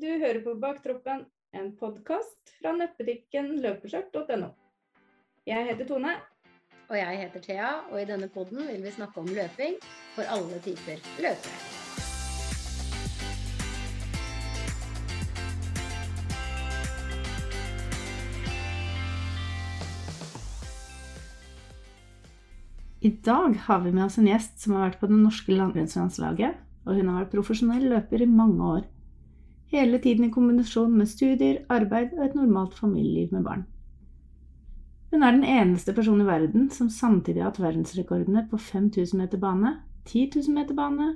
Du hører på Baktroppen, en podkast fra nettbutikken løpeskjørt.no. Jeg heter Tone. Og jeg heter Thea, og i denne podden vil vi snakke om løping for alle typer løpere. I dag har vi med oss en gjest som har vært på det norske langrennslandslaget, og hun har vært profesjonell løper i mange år. Hele tiden i kombinasjon med studier, arbeid og et normalt familieliv med barn. Hun er den eneste personen i verden som samtidig har hatt verdensrekordene på 5000 meter bane, 10 000 meter bane,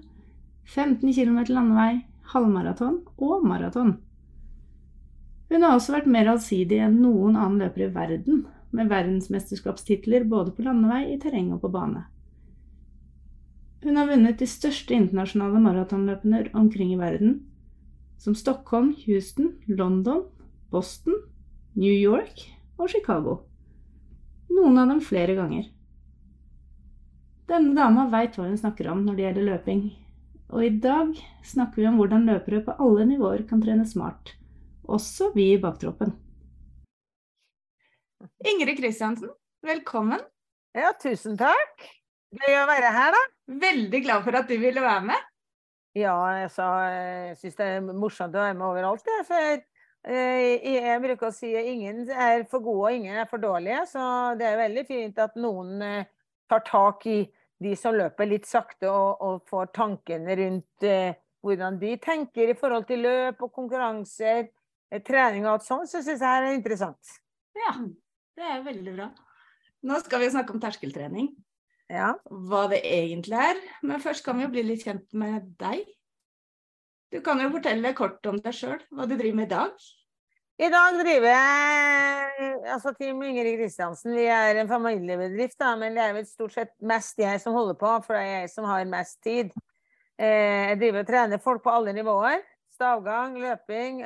15 km landevei, halvmaraton og maraton. Hun har også vært mer allsidig enn noen annen løper i verden, med verdensmesterskapstitler både på landevei, i terreng og på bane. Hun har vunnet de største internasjonale maratonløpene omkring i verden, som Stockholm, Houston, London, Boston, New York og Chicago. Noen av dem flere ganger. Denne dama veit hva hun snakker om når det gjelder løping, og i dag snakker vi om hvordan løpere på alle nivåer kan trene smart, også vi i baktroppen. Ingrid Kristiansen, velkommen. Ja, tusen takk. Gøy å være her, da. Veldig glad for at du ville være med. Ja, altså, jeg syns det er morsomt å være med overalt. Jeg, for eh, jeg bruker å si at ingen er for gode og ingen er for dårlige. Så det er veldig fint at noen eh, tar tak i de som løper litt sakte, og, og får tankene rundt eh, hvordan de tenker i forhold til løp og konkurranser, trening og alt sånt. Så syns jeg det er interessant. Ja. Det er veldig bra. Nå skal vi snakke om terskeltrening. Ja. Hva det egentlig er. Men først kan vi jo bli litt kjent med deg. Du kan jo fortelle kort om deg sjøl, hva du driver med i dag. I dag driver jeg altså Team Ingrid Kristiansen. Vi er en familiebedrift, da, men det er vel stort sett mest jeg som holder på, for det er jeg som har mest tid. Eh, jeg driver og trener folk på alle nivåer. Stavgang, løping,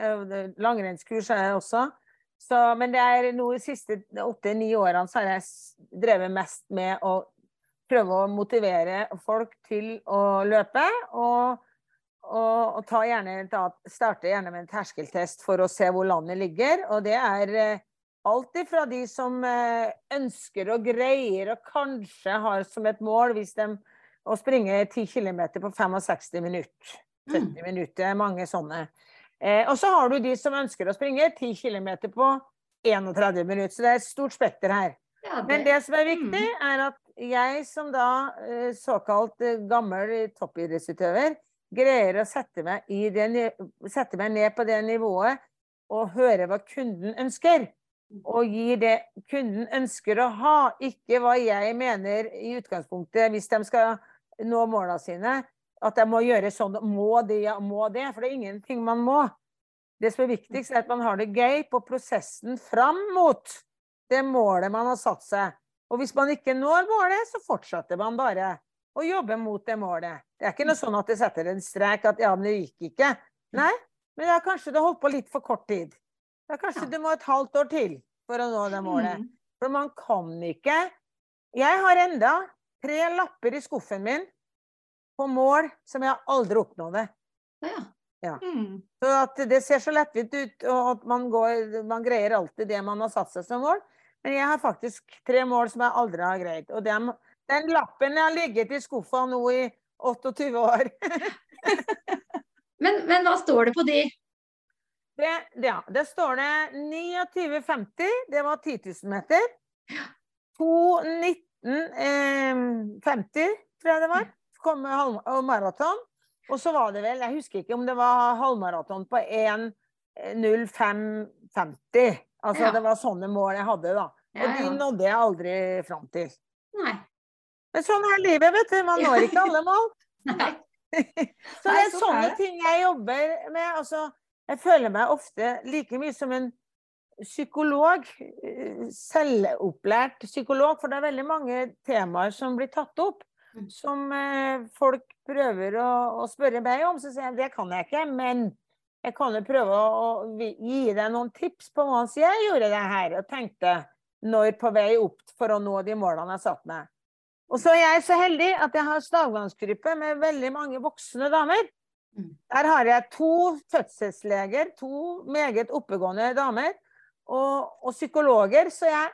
langrennskurs er jeg også. Så, men det er noe de siste åtte-ni årene så har jeg drevet mest med å prøve å motivere folk til å løpe. Og, og, og ta gjerne, starte gjerne med en terskeltest for å se hvor landet ligger. Og det er eh, alt ifra de som eh, ønsker og greier og kanskje har som et mål hvis de, å springe 10 km på 65 minutter. 70 mm. minutter, mange sånne. Eh, og så har du de som ønsker å springe 10 km på 31 minutter. Så det er et stort spekter her. Men det som er viktig, mm. er at jeg som da eh, såkalt eh, gammel toppidrettsutøver, greier å sette meg, det, sette meg, ned på det nivået og høre hva kunden ønsker. Og gir det kunden ønsker å ha, ikke hva jeg mener i utgangspunktet, hvis de skal nå måla sine, at jeg må gjøre sånn. Må det, ja, må det. For det er ingenting man må. Det som er viktigst, er at man har det gøy på prosessen fram mot det målet man har satt seg. Og hvis man ikke når målet, så fortsetter man bare å jobbe mot det målet. Det er ikke noe sånn at det setter en strek at ja, men det gikk ikke. Nei, men ja, kanskje det holdt på litt for kort tid. Ja, kanskje ja. du må et halvt år til for å nå det målet. Mm. For man kan ikke Jeg har enda tre lapper i skuffen min på mål som jeg aldri oppnådde. Ja. Ja. Mm. Så at det ser så lettvint ut, og at man, går, man, greier alltid det man har satt seg som mål. Men jeg har faktisk tre mål som jeg aldri har greid. Og den, den lappen har ligget i skuffa nå i 28 år. men, men, hva står det på de? Det, ja, det står det 29,50. Det var 10 000 meter. 2,19,50 eh, tror jeg det var kom og maraton. Og så var det vel, jeg husker ikke om det var halvmaraton på 1.05,50. Altså ja. det var sånne mål jeg hadde, da. Og ja, ja. de nådde jeg aldri fram til. Nei. Men sånn er livet, vet du. Man når ikke alle mål. Nei. så det er sånne ting jeg jobber med. Altså, jeg føler meg ofte like mye som en psykolog. Eh, selvopplært psykolog. For det er veldig mange temaer som blir tatt opp. Mm. som eh, folk prøver å, å, spørre meg om, så sier jeg det kan jeg ikke. Men jeg kan jo prøve å, gi deg noen tips på hvordan jeg gjorde det her og tenkte når på vei opp for å nå de målene jeg satte meg. Og så er jeg så heldig at jeg har stavgangsgruppe med veldig mange voksne damer. Mm. Der har jeg to fødselsleger, to meget oppegående damer, og, og psykologer, så jeg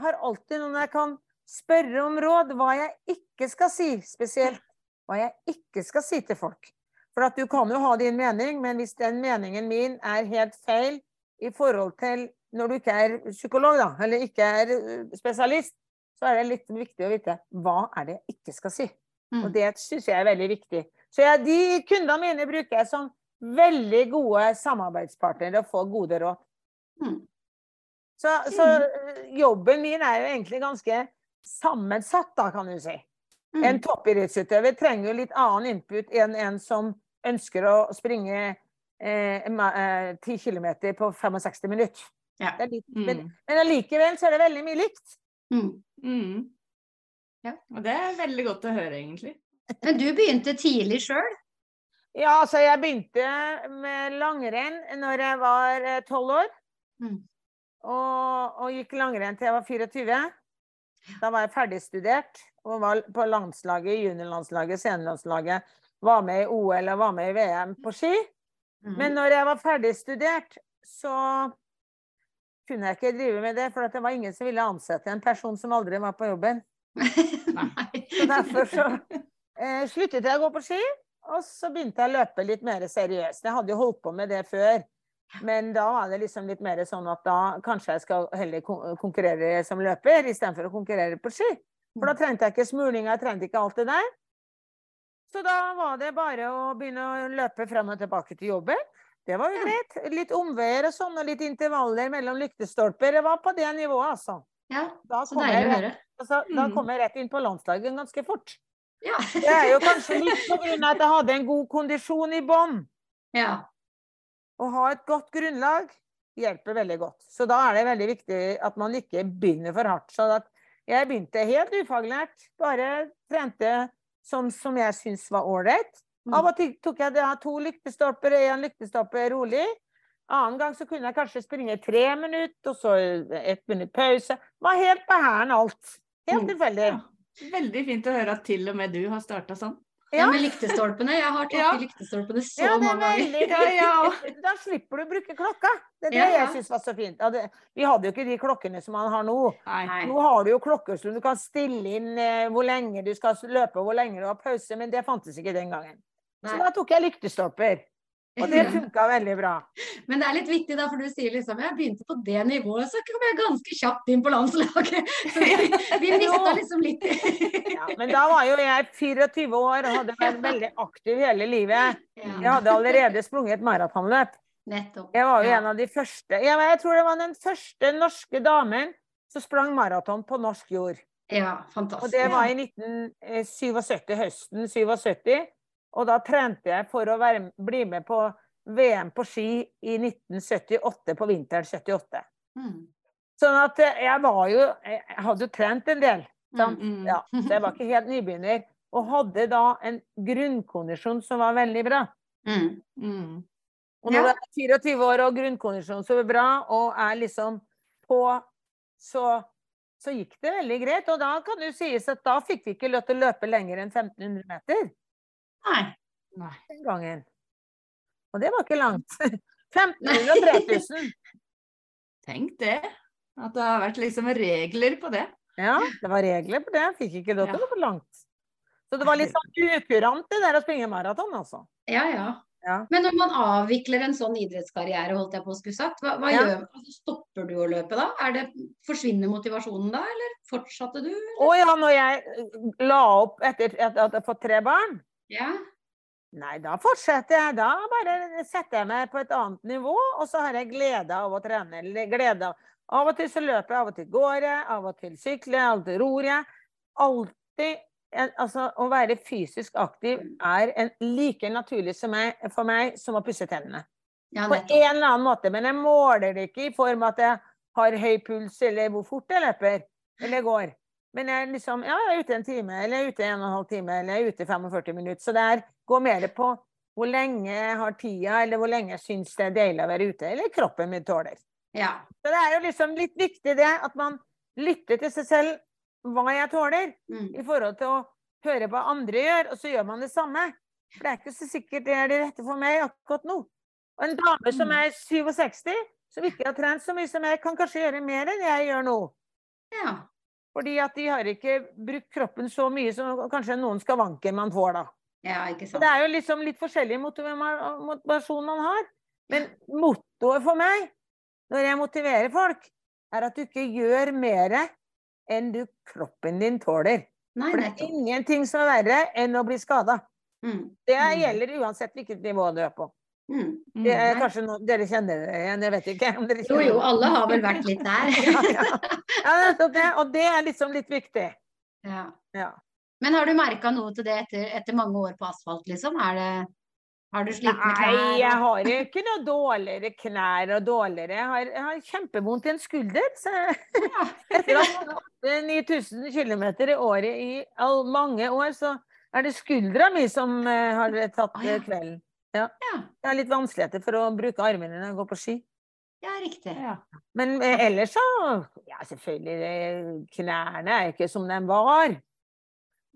har alltid noen jeg kan spørre om råd, hva jeg ikke skal si, spesielt hva jeg ikke skal si til folk. For at du kan jo ha din mening, men hvis den meningen min er helt feil i forhold til når du ikke er psykolog, da, eller ikke er uh, spesialist, så er det litt viktig å vite hva er det jeg ikke skal si. Og Mm. det syns jeg er veldig viktig. Så jeg, de kundene mine bruker jeg som veldig gode samarbeidspartnere og får gode råd. Mm. Så, så øh, jobben min er jo egentlig ganske sammensatt, da, kan du si. Mm. En toppidrettsutøver trenger jo litt annen input enn en som ønsker å springe eh, ma- eh, 10 km på 65 minutter. Ja. Det er litt, men, Mm. men allikevel så er det veldig mye likt. Mm. Mm. Ja. Og det er veldig godt å høre, egentlig. Men du begynte tidlig sjøl. Ja, altså jeg begynte med langrenn når jeg var tolv år. Mm. Og, og gikk langrenn til jeg var 24. Da var jeg ferdigstudert og var på landslaget, juniorlandslaget, seniorlandslaget. Var med i OL og var med i VM på ski. Mm. Men når jeg var ferdig studert, så kunne jeg ikke drive med det, for at det var ingen som ville ansette en person som aldri var på jobben. Så derfor så eh, sluttet jeg å gå på ski, og så begynte jeg å løpe litt mer seriøst. Jeg hadde jo holdt på med det før, men da var det liksom litt mer sånn at da kanskje jeg skal heller konkurrere som løper istedenfor å konkurrere på ski. For da trengte jeg ikke smuling, jeg trengte ikke alt det der. Så da var det bare å begynne å løpe frem og tilbake til jobben. Det var jo greit. Litt omveier og sånn, og litt intervaller mellom lyktestolper. Det var på det nivået, altså. Ja, Da så deilig å høre. altså, da Mm. kom jeg rett inn på landslaget ganske fort. Ja. Det er jo kanskje litt på grunn av at jeg hadde en god kondisjon i bånn. ja. Å ha et godt grunnlag hjelper veldig godt. Så da er det veldig viktig at man ikke begynner for hardt. Så jeg begynte helt ufaglært. Bare trente som, som jeg syntes var ålreit. Mm. Av og til tok jeg det, to lyktestolper, én lyktestolpe rolig. Annen gang så kunne jeg kanskje springe tre minutter, og så ett minutt pause. Var helt på hæren alt. Helt Mm. tilfeldig. Ja. Veldig fint å høre at til og med du har starta sånn. Ja, med lyktestolpene. Jeg har tatt Ja. i lyktestolpene så Ja, mange ganger. Ja, ja. Da slipper du å bruke klokka. Det er det Ja, ja. jeg syns var så fint. Ja, det, vi hadde jo ikke de klokkene som man har nå. Nei. Nei. Nå har du jo klokker som du kan stille inn eh, hvor lenge du skal løpe hvor lenge du har pause, men det fantes ikke den gangen. Så da tok jeg lyktestolper. Og det funka veldig bra. Men det er litt vittig, da, for du sier liksom jeg begynte på det nivået, så kom jeg ganske kjapt inn på landslaget. Så vi, vi mista liksom litt Ja, men da var jo jeg 24 år og hadde vært veldig aktiv hele livet. Jeg hadde allerede sprunget maratonløp. Jeg var jo en av de første jeg, jeg tror det var den første norske damen som sprang maraton på norsk jord. Ja, fantastisk. Og det var i 1977, høsten 77. Og da trente jeg for å være, bli med på VM på ski i 1978, på vinteren 78. Mm. Sånn at eh, jeg var jo Jeg hadde jo trent en del. Sant? Mm. Ja, så jeg var ikke helt nybegynner. Og hadde da en grunnkondisjon som var veldig bra. Mm. Mm. Og når Ja. du er 24 år og grunnkondisjon som er bra, og er liksom på, så, så gikk det veldig greit. Og da kan det jo sies at da fikk vi ikke lov til å løpe lenger enn 1500 meter Nei. Nei. den gangen. Og det var ikke langt. 1500 og 3000. Tenk det. At det har vært liksom regler på det. Ja, det var regler på det. Fikk ikke lov til å gå for langt. Så det var litt sånn ukurant det der å springe maraton, altså. Ja, ja. Ja. Men når man avvikler en sånn idrettskarriere, holdt jeg på å skulle sagt, hva, hva Ja. gjør altså, Stopper du å løpe da? Er det, forsvinner motivasjonen da, eller fortsatte du? Å ja, når jeg la opp etter at jeg hadde fått tre barn, Ja. Nei, da fortsetter jeg. Da bare setter jeg meg på et annet nivå, og så har jeg glede av å trene. Glede av Av og til så løper jeg, av og til går jeg, av og til sykler jeg, av og til ror jeg. Alltid Altså, å være fysisk aktiv er en like naturlig som meg, for meg som å pusse tennene. ja På en eller annen måte. Men jeg måler det ikke i form av at jeg har høy puls, eller hvor fort jeg løper, eller går. Men jeg liksom, ja, jeg er ute en time, eller jeg er ute en og en halv time, eller jeg er ute 45 minutter. Så det går mer på hvor lenge jeg har tida, eller hvor lenge jeg syns det er deilig å være ute, eller kroppen min tåler. Ja. Så det er jo liksom litt viktig det, at man lytter til seg selv hva jeg tåler, Mm. i forhold til å høre hva andre gjør, og så gjør man det samme. For det er ikke så sikkert det er det rette for meg akkurat nå. Og en dame som Mm. er 67, som ikke har trent så mye som jeg, kan kanskje gjøre mer enn jeg gjør nå. Ja. Fordi at de har ikke brukt kroppen så mye som kanskje noen skavanker man får da. ja, ikke sant. det er jo liksom litt forskjellig motiva- motivasjon man har. Men mottoet for meg, når jeg motiverer folk, er at du ikke gjør mer enn du kroppen din tåler. Nei, For det er ingenting som er verre enn å bli skada. Mm. Det Mm. gjelder uansett hvilket nivå du er på. Mm. Det er kanskje noe, Dere kjenner dere igjen, jeg vet ikke om dere Jo, jo, alle har vel vært litt der. ja, ja. ja, det. Og det er liksom litt viktig. Ja. Ja. Men har du merka noe til det etter, etter mange år på asfalt, liksom? Er det, har du slitt med knær? Nei, jeg har ikke noe dårligere knær og dårligere. Jeg har, jeg har kjempevondt i en skulder. Så Ja. etter å ha 9000 km i året i all, mange år, så er det skuldra mi som eh, har tatt Å, ja. Ja. Jeg har litt vanskeligheter for å bruke armene når jeg går på ski. ja, riktig. Ja. Men eh, ellers så Ja, selvfølgelig. Knærne er ikke som de var.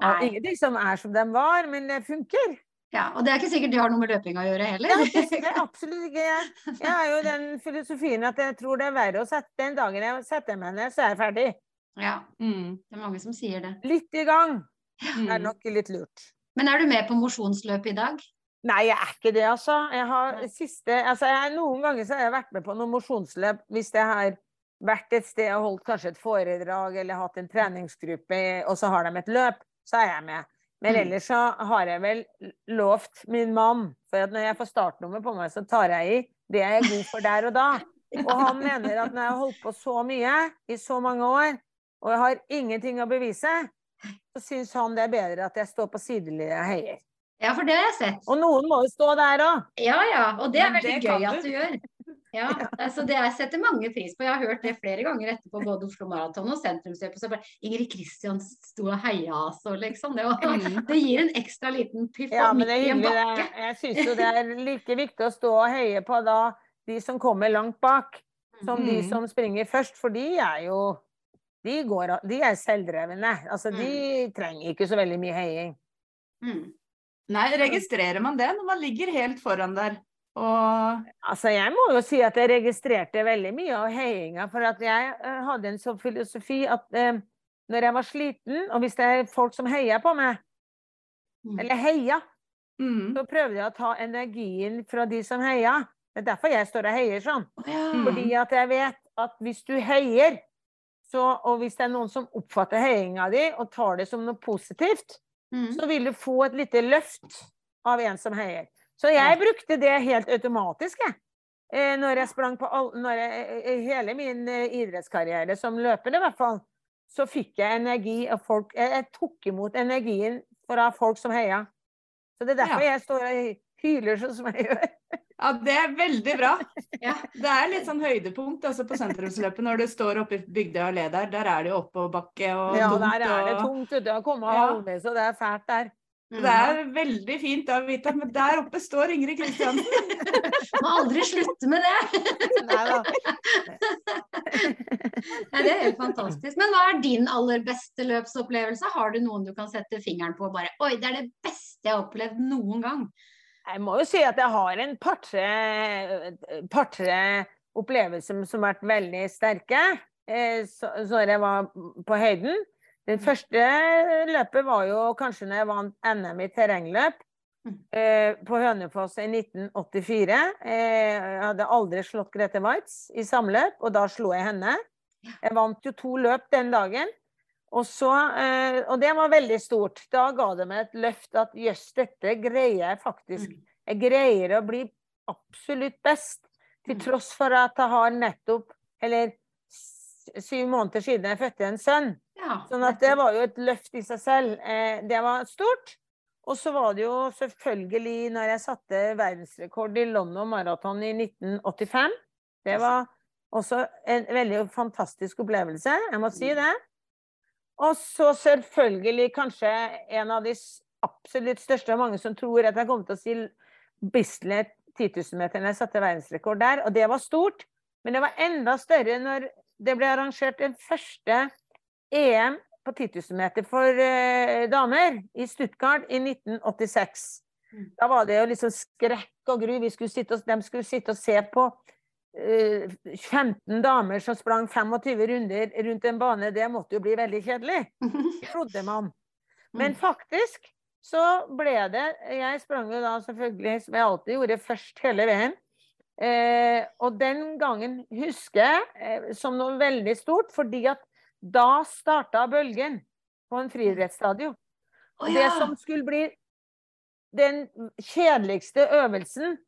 Ja, ingenting som er som de var, men det funker. Ja, og det er ikke sikkert det har noe med løping å gjøre heller. Ja, det, det er absolutt ikke jeg. Jeg har jo den filosofien at jeg tror det er verre å sette den dagen jeg setter meg ned, så er jeg ferdig. Ja, Mm. det er mange som sier det. Litt i gang er Mm. nok litt lurt. Men er du med på mosjonsløpet i dag? Nei, jeg er ikke det, altså. Jeg har siste altså jeg, Noen ganger så har jeg vært med på noen mosjonsløp hvis jeg har vært et sted og holdt kanskje et foredrag eller hatt en treningsgruppe, og så har de et løp, så er jeg med. Men Mm. ellers så har jeg vel lovt min mann, for at når jeg får startnummer på meg, så tar jeg i. Det er jeg god for der og da. Og han mener at når jeg har holdt på så mye i så mange år, og jeg har ingenting å bevise, så syns han det er bedre at jeg står på sidelinja og heier. Ja, for det har jeg sett. Og noen må jo stå der òg. Ja, ja, og det er Men veldig det gøy gøy at du. du gjør. Ja, altså det jeg setter mange pris på. Jeg har hørt det flere ganger etterpå, både Oslo Maraton og sentrumsløpet. Så bare Ingrid Kristiansen sto og heia altså, liksom. Det, var, Mm. det gir en ekstra liten piff Ja, opp men det midt er i en bakke. Det. Jeg syns jo det er like viktig å stå og heie på da de som kommer langt bak, som de Mm. som springer først. For de er jo De, går, de er selvdrevne. Altså, de trenger ikke så veldig mye heiing. Mm. Nei, registrerer man det når man ligger helt foran der? Og Altså, jeg må jo si at jeg registrerte veldig mye av heiinga, for at jeg eh, hadde en sånn filosofi at eh, når jeg var sliten, og hvis det er folk som heier på meg, Mm. eller heia, mm. så prøvde jeg å ta energien fra de som heia. Det er derfor jeg står og heier sånn. Mm. Fordi at jeg vet at hvis du heier, så, og hvis det er noen som oppfatter heiinga di og tar det som noe positivt, Mm. så vil du få et lite løft av en som heier. Så jeg brukte det helt automatisk, jeg. Eh, Når jeg sprang på all, når jeg, eh, hele min eh, idrettskarriere, som løpende i hvert fall, så fikk jeg energi av folk Jeg, jeg tok imot energien fra folk som heia. Så det er derfor jeg står og hyler sånn som jeg gjør. Ja, det er veldig bra. Ja. Det er litt sånn høydepunkt altså på sentrumsløpet når du står oppe i Bygdøy allé der. Der er det jo oppoverbakke og Ja, dumt. der er det tungt ute å komme Ja. halvveis, og det er fælt der. Mm. Det er veldig fint å vite men der oppe står Ingrid Kristiansen. Må aldri slutte med det! Nei da. Nei, det er helt fantastisk. Men hva er din aller beste løpsopplevelse? Har du noen du kan sette fingeren på og bare Oi, det er det beste jeg har opplevd noen gang. Jeg må jo si at jeg har en par-tre opplevelser som har vært veldig sterke. Eh, så, så jeg var på høyden. Det første løpet var jo kanskje når jeg vant NM i terrengløp. Eh, på Hønefoss i 1984. Eh, jeg hadde aldri slått Grete Waitz i samløp, og da slo jeg henne. Jeg vant jo to løp den dagen. Og, så, eh, og det var veldig stort. Da ga det meg et løft at jøss, dette greier jeg faktisk. Jeg greier å bli absolutt best. Til Mm. tross for at jeg har nettopp, eller syv måneder siden jeg fødte en sønn. Ja, Sånn at det var jo et løft i seg selv. Eh, det var stort. Og så var det jo selvfølgelig når jeg satte verdensrekord i London Marathon i 1985. Det var også en veldig fantastisk opplevelse, jeg må si det. Og så selvfølgelig kanskje en av de absolutt største, og mange som tror at jeg kommer til å si Bislett 10 000-meteren jeg satte verdensrekord der, og det var stort. Men det var enda større når det ble arrangert den første EM på 10 000 meter for eh, damer i Stuttgart i 1986. Mm. Da var det jo liksom skrekk og gru. Vi skulle sitte de skulle sitte og se på 15 damer som sprang 25 runder rundt en bane. Det måtte jo bli veldig kjedelig, trodde man. Men Mm. faktisk så ble det Jeg sprang jo da selvfølgelig, som jeg alltid gjorde, først hele veien. Eh, og den gangen husker jeg eh, som noe veldig stort, fordi at da starta bølgen på en friidrettsstadion. Oh, ja. det som skulle bli den kjedeligste øvelsen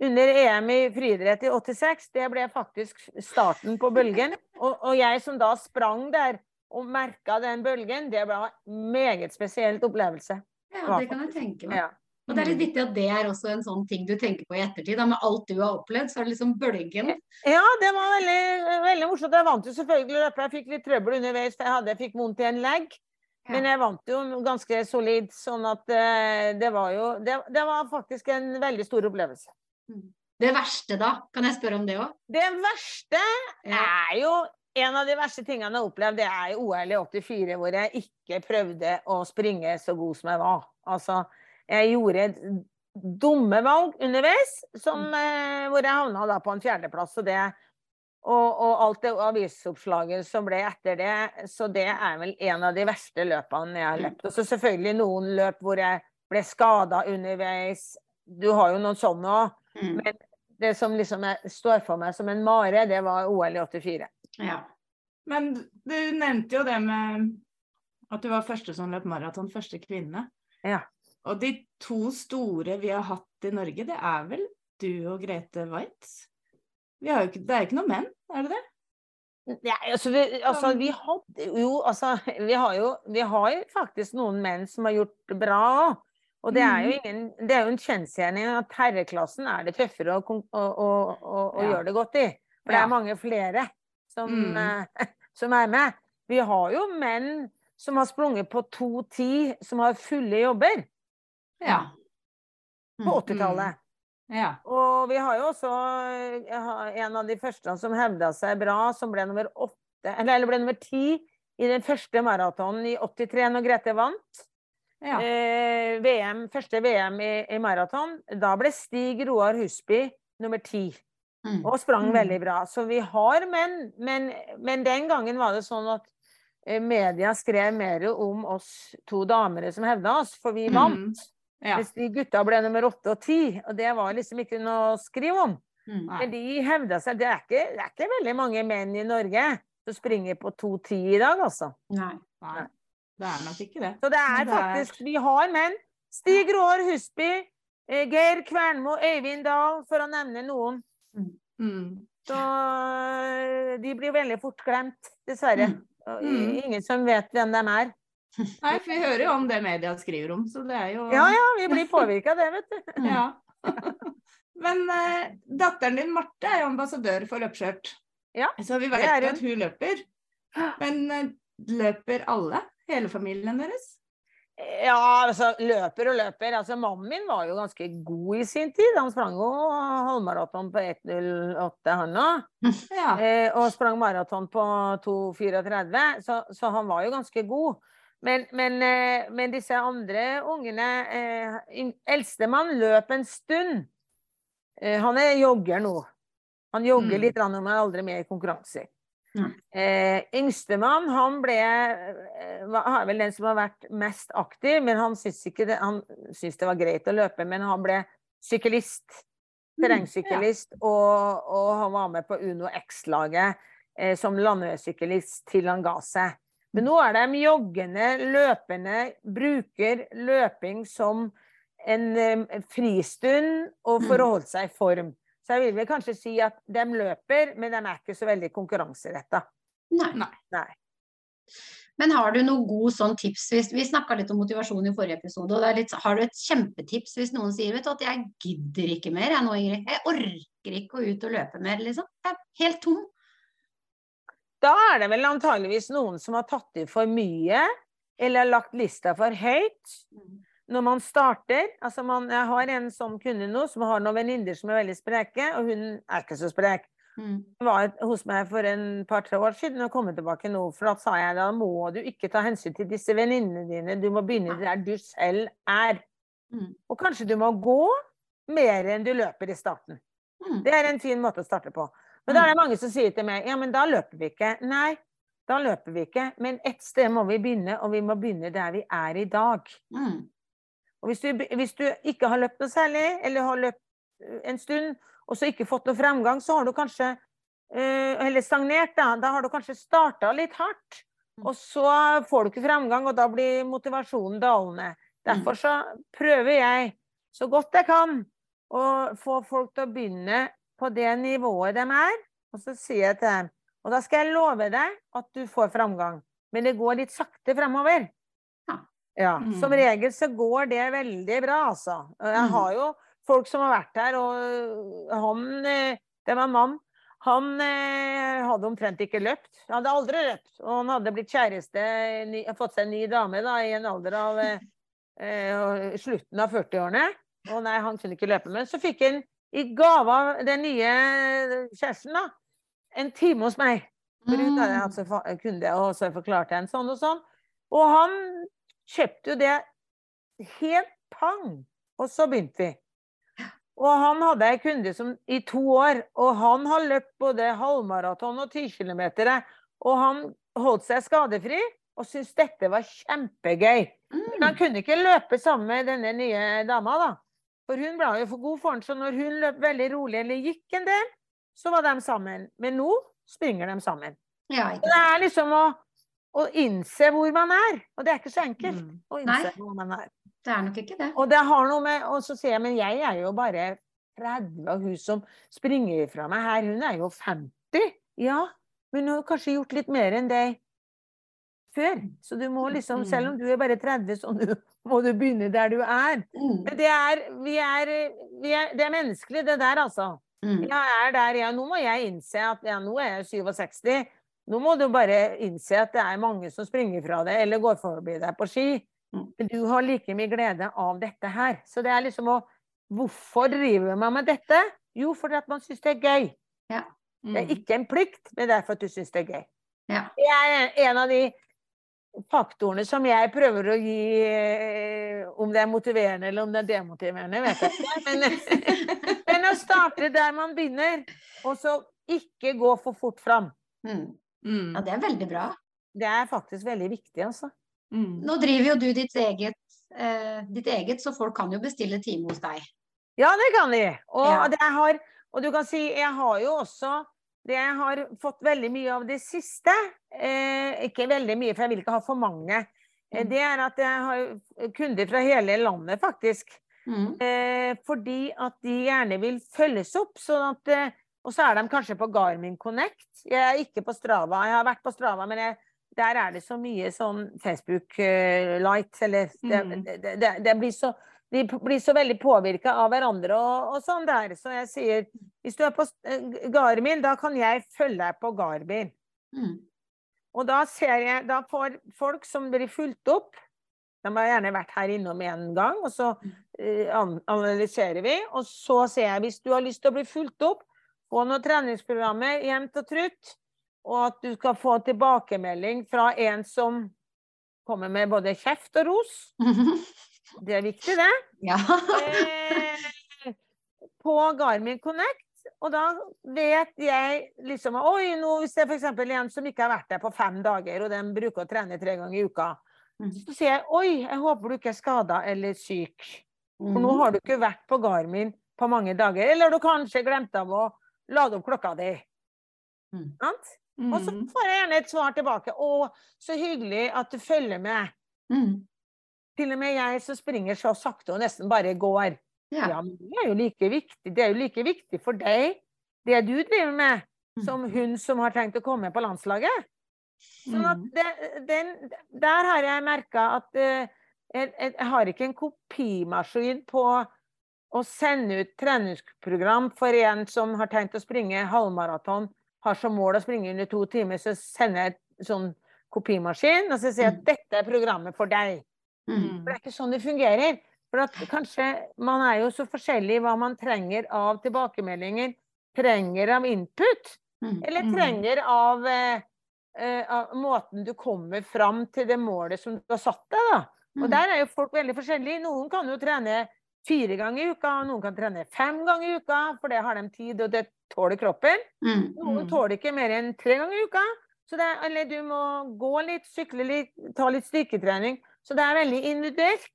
under EM i friidrett i 86, det ble faktisk starten på bølgen. Og, og jeg som da sprang der og merka den bølgen, det ble en meget spesielt opplevelse. ja, det kan jeg tenke meg. Ja. Og det er litt vittig at det er også en sånn ting du tenker på i ettertid. Da, med alt du har opplevd, så er det liksom bølgen. Ja, det var veldig, veldig morsomt. Jeg vant jo selvfølgelig løpet. Jeg fikk litt trøbbel underveis, for jeg, hadde, jeg fikk vondt i en legg. Ja. Men jeg vant jo ganske solid, sånn at eh, det var jo det, det var faktisk en veldig stor opplevelse. Det verste da, kan jeg spørre om det òg? Det verste Ja. er jo En av de verste tingene jeg har opplevd, det er OL i 84, hvor jeg ikke prøvde å springe så god som jeg var. Altså, jeg gjorde dumme valg underveis, som, Mm. eh, hvor jeg havna da på en fjerdeplass. Og, det, og, og alt det avisoppslaget som ble etter det, så det er vel en av de verste løpene jeg har Mm. løpt. Og så selvfølgelig noen løp hvor jeg ble skada underveis. Du har jo noen sånne òg. Mm. Men det som liksom er, står for meg som en mare, det var OL i 84. Ja. Men du nevnte jo det med at du var første som løp maraton, første kvinne. Ja. Og de to store vi har hatt i Norge, det er vel du og Grete Waitz? Vi har jo ikke, det er jo ikke noen menn, er det det? Ja, altså, vi, altså, vi hadde jo altså, vi har jo Vi har faktisk noen menn som har gjort det bra. Og det er jo, ingen, det er jo en kjensgjerning at herreklassen er det tøffere å, å, å, å, gjøre det godt i. For det er mange flere som, Mm. eh, som er med. Vi har jo menn som har sprunget på 2,10, som har fulle jobber Ja. på 80-tallet. ja. Og vi har jo også eh, en av de første som hevda seg bra, som ble nummer åtte, eller, eller ble nummer ti i den første maratonen i 83, når Grete vant. Ja. Eh, VM, første VM i, i maraton. Da ble Stig Roar Husby nummer ti. Mm. Og sprang Mm. veldig bra. Så vi har menn. Men, men den gangen var det sånn at eh, media skrev mer om oss to damene som hevda oss, for vi Mm. vant. ja. Mens de gutta ble nummer åtte og ti. Og det var liksom ikke noe å skrive om. Mm. Men de hevda seg. Det er, ikke, det er ikke veldig mange menn i Norge som springer på 2,10 i dag, altså. Nei. Nei, det er nok ikke det. Så det er det er- faktisk Vi har menn. Stig Roar Husby, eh, Geir Kvernmo, Øyvind Dahl, for å nevne noen. Mm. Så eh, de blir veldig fort glemt, dessverre. Mm. Mm. Ingen som vet hvem de er. Nei, for vi hører jo om det media skriver om, så det er jo Ja ja, vi blir påvirka av det, vet du. Ja. Men eh, datteren din Marte er jo ambassadør for løpeskjørt. Ja, Så vi vet jo at hun løper. Men eh, løper alle? Hele familien deres? Ja, altså løper og løper. Altså Mannen min var jo ganske god i sin tid. Han sprang jo halvmaraton på 1.08, han òg. Ja. Eh, og sprang maraton på 2,34, så, så han var jo ganske god. Men, men, eh, men disse andre ungene eh, Eldstemann løp en stund. Eh, han er jogger nå. Han jogger Mm. litt, han er aldri med i konkurranser. Mm. Eh, yngstemann han ble eh, var- vel den som har vært mest aktiv, men han syntes, det, han syntes det var greit å løpe. Men han ble syklist. Terrengsyklist, og, og han var med på Uno X-laget eh, som landeveissyklist til han ga seg. Men nå er de joggende, løpende, bruker løping som en eh, fristund og for å holde seg i form. Så jeg vil vel kanskje si at de løper, men de er ikke så veldig konkurranseretta. Nei. Nei. Men har du noe god sånn tips? Hvis, vi snakka litt om motivasjon i forrige episode. og det er litt, Har du et kjempetips hvis noen sier vet du, at jeg gidder ikke mer jeg nå, Ingrid. Jeg orker ikke å ut og løpe mer, liksom. Jeg er helt tom. Da er det vel antageligvis noen som har tatt i for mye, eller har lagt lista for høyt. Når man starter altså man, Jeg har en sånn kunde nå som har noen venninner som er veldig spreke, og hun er ikke så sprek. Mm. Hun var hos meg for en par-tre år siden og kom tilbake nå. For da sa jeg da må du ikke ta hensyn til disse venninnene dine, du må begynne der du selv er. Mm. Og kanskje du må gå mer enn du løper i starten. Mm. Det er en fin måte å starte på. Men da er det mange som sier til meg ja, men da løper vi ikke. Nei, da løper vi ikke. Men ett sted må vi begynne, og vi må begynne der vi er i dag. Mm. Og hvis du, hvis du ikke har løpt noe særlig, eller har løpt eh, en stund, og så ikke fått noe fremgang, så har du kanskje eh, Eller stagnert, da. Da har du kanskje starta litt hardt. Og så får du ikke fremgang, og da blir motivasjonen dalende. Derfor så prøver jeg så godt jeg kan å få folk til å begynne på det nivået de er. Og så sier jeg til dem Og da skal jeg love deg at du får fremgang. Men det går litt sakte fremover. Ja. Ja, Som Mm. regel så går det veldig bra, altså. Jeg Mm. har jo folk som har vært her, og han eh, Det var en mann. Han eh, hadde omtrent ikke løpt. Han hadde aldri løpt. Og han hadde blitt kjæreste, ny, fått seg en ny dame da, i en alder av eh, eh, slutten av 40-årene. Og nei, han kunne ikke løpe. Men så fikk han i gave av den nye kjæresten da, en time hos meg. For hun hadde Mm. hatt så kunde, og så forklarte jeg en sånn og sånn. Og han kjøpte jo det helt pang. Og så begynte vi. Og han hadde ei kunde som, i to år, og han har løpt både halvmaraton og 10 km. Og han holdt seg skadefri og syntes dette var kjempegøy. Men han Mm. kunne ikke løpe sammen med denne nye dama, da. For hun ble jo for god for han, så når hun løp veldig rolig eller gikk en del, så var de sammen. Men nå springer de sammen. Ja, Det er liksom å, å innse hvor man er. Og det er ikke så enkelt Mm. å Nei. innse hvor man er. Det er nok ikke det. Og det har noe med Og så sier jeg, men jeg er jo bare 30, og hun som springer fra meg her, hun er jo 50. Ja, men hun har kanskje gjort litt mer enn deg før. Så du må liksom, selv om du er bare 30, så må du begynne der du er. Mm. Men det er, vi er, vi er Det er menneskelig, det der, altså. Mm. Jeg er der, ja. Nå må jeg innse at ja, nå er jeg 67. Nå må du bare innse at det er mange som springer fra deg eller går forbi deg på ski. Mm. Men du har like mye glede av dette her. Så det er liksom å Hvorfor driver man med dette? Jo, fordi at man syns det er gøy. Det Mm. er ikke en plikt, men det er for at du syns det er gøy. Ja. Det er en av de faktorene som jeg prøver å gi eh, Om det er motiverende eller om det er demotiverende, vet jeg ikke. Men, men å starte der man begynner, og så ikke gå for fort fram. Mm. Mm. Ja, det er veldig bra. Det er faktisk veldig viktig, altså. Mm. Nå driver jo du ditt eget, eh, ditt eget, så folk kan jo bestille time hos deg. Ja, det kan de. Og, Ja. det har, og du kan si, jeg har jo også det jeg har fått veldig mye av det siste, eh, ikke veldig mye, for jeg vil ikke ha for mange, eh, Mm. det er at jeg har kunder fra hele landet, faktisk. Mm. Eh, fordi at de gjerne vil følges opp. Sånn at, eh, og så er de kanskje på Garmin Connect. Jeg er ikke på Strava. Jeg har vært på Strava, men jeg, der er det så mye sånn Facebook eh. Eller det, Mm. det, det, det blir så, de blir så veldig påvirka av hverandre og, og sånn der. Så jeg sier hvis du er på eh, Garmin, da kan jeg følge deg på Garmin. Mm. Og da ser jeg Da får folk som blir fulgt opp De har gjerne vært her innom en gang, og så uh, analyserer vi. Og så ser jeg hvis du har lyst til å bli fulgt opp, få noen treningsprogrammer jevnt og trutt, og at du skal få tilbakemelding fra en som kommer med både kjeft og ros. Det er viktig, det. ja. Eh, på Garmin Connect. Og da vet jeg liksom Oi, nå hvis det er f.eks. en som ikke har vært der på fem dager, og den bruker å trene tre ganger i uka, Mm. så sier jeg oi, jeg håper du ikke er skada eller syk. For nå har du ikke vært på Garmin på mange dager. Eller du kanskje glemte av å lade opp klokka di. Mm. Sant? Og så Mm. får jeg gjerne et svar tilbake. Å, så hyggelig at du følger med. Mm. Til og med jeg som springer så sakte og nesten bare går. Ja. Ja, men det er jo like viktig. Det er jo like viktig for deg, det du driver med, Mm. som hun som har tenkt å komme på landslaget. Sånn at Mm. det, den, der har jeg merka at uh, jeg, jeg har ikke en kopimaskin på å sende ut treningsprogram for en som har tenkt å springe halvmaraton, har som mål å springe under to timer, så sender jeg et sånn kopimaskin, og så sier jeg at Mm. dette er programmet for deg. Mm. For det er ikke sånn det fungerer. For at kanskje man er jo så forskjellig hva man trenger av tilbakemeldinger, trenger av input, Mm. eller Mm. trenger av, eh, eh, av måten du kommer fram til det målet som du har satt deg, da. Og der er jo folk veldig forskjellige. Noen kan jo trene fire ganger i uka, og noen kan trene fem ganger i uka, for det har de tid, og det tåler kroppen. Mm. Noen Mm. tåler ikke mer enn tre ganger i uka. Så det er, eller du må gå litt, sykle litt, ta litt styrketrening. Så det er veldig individuelt.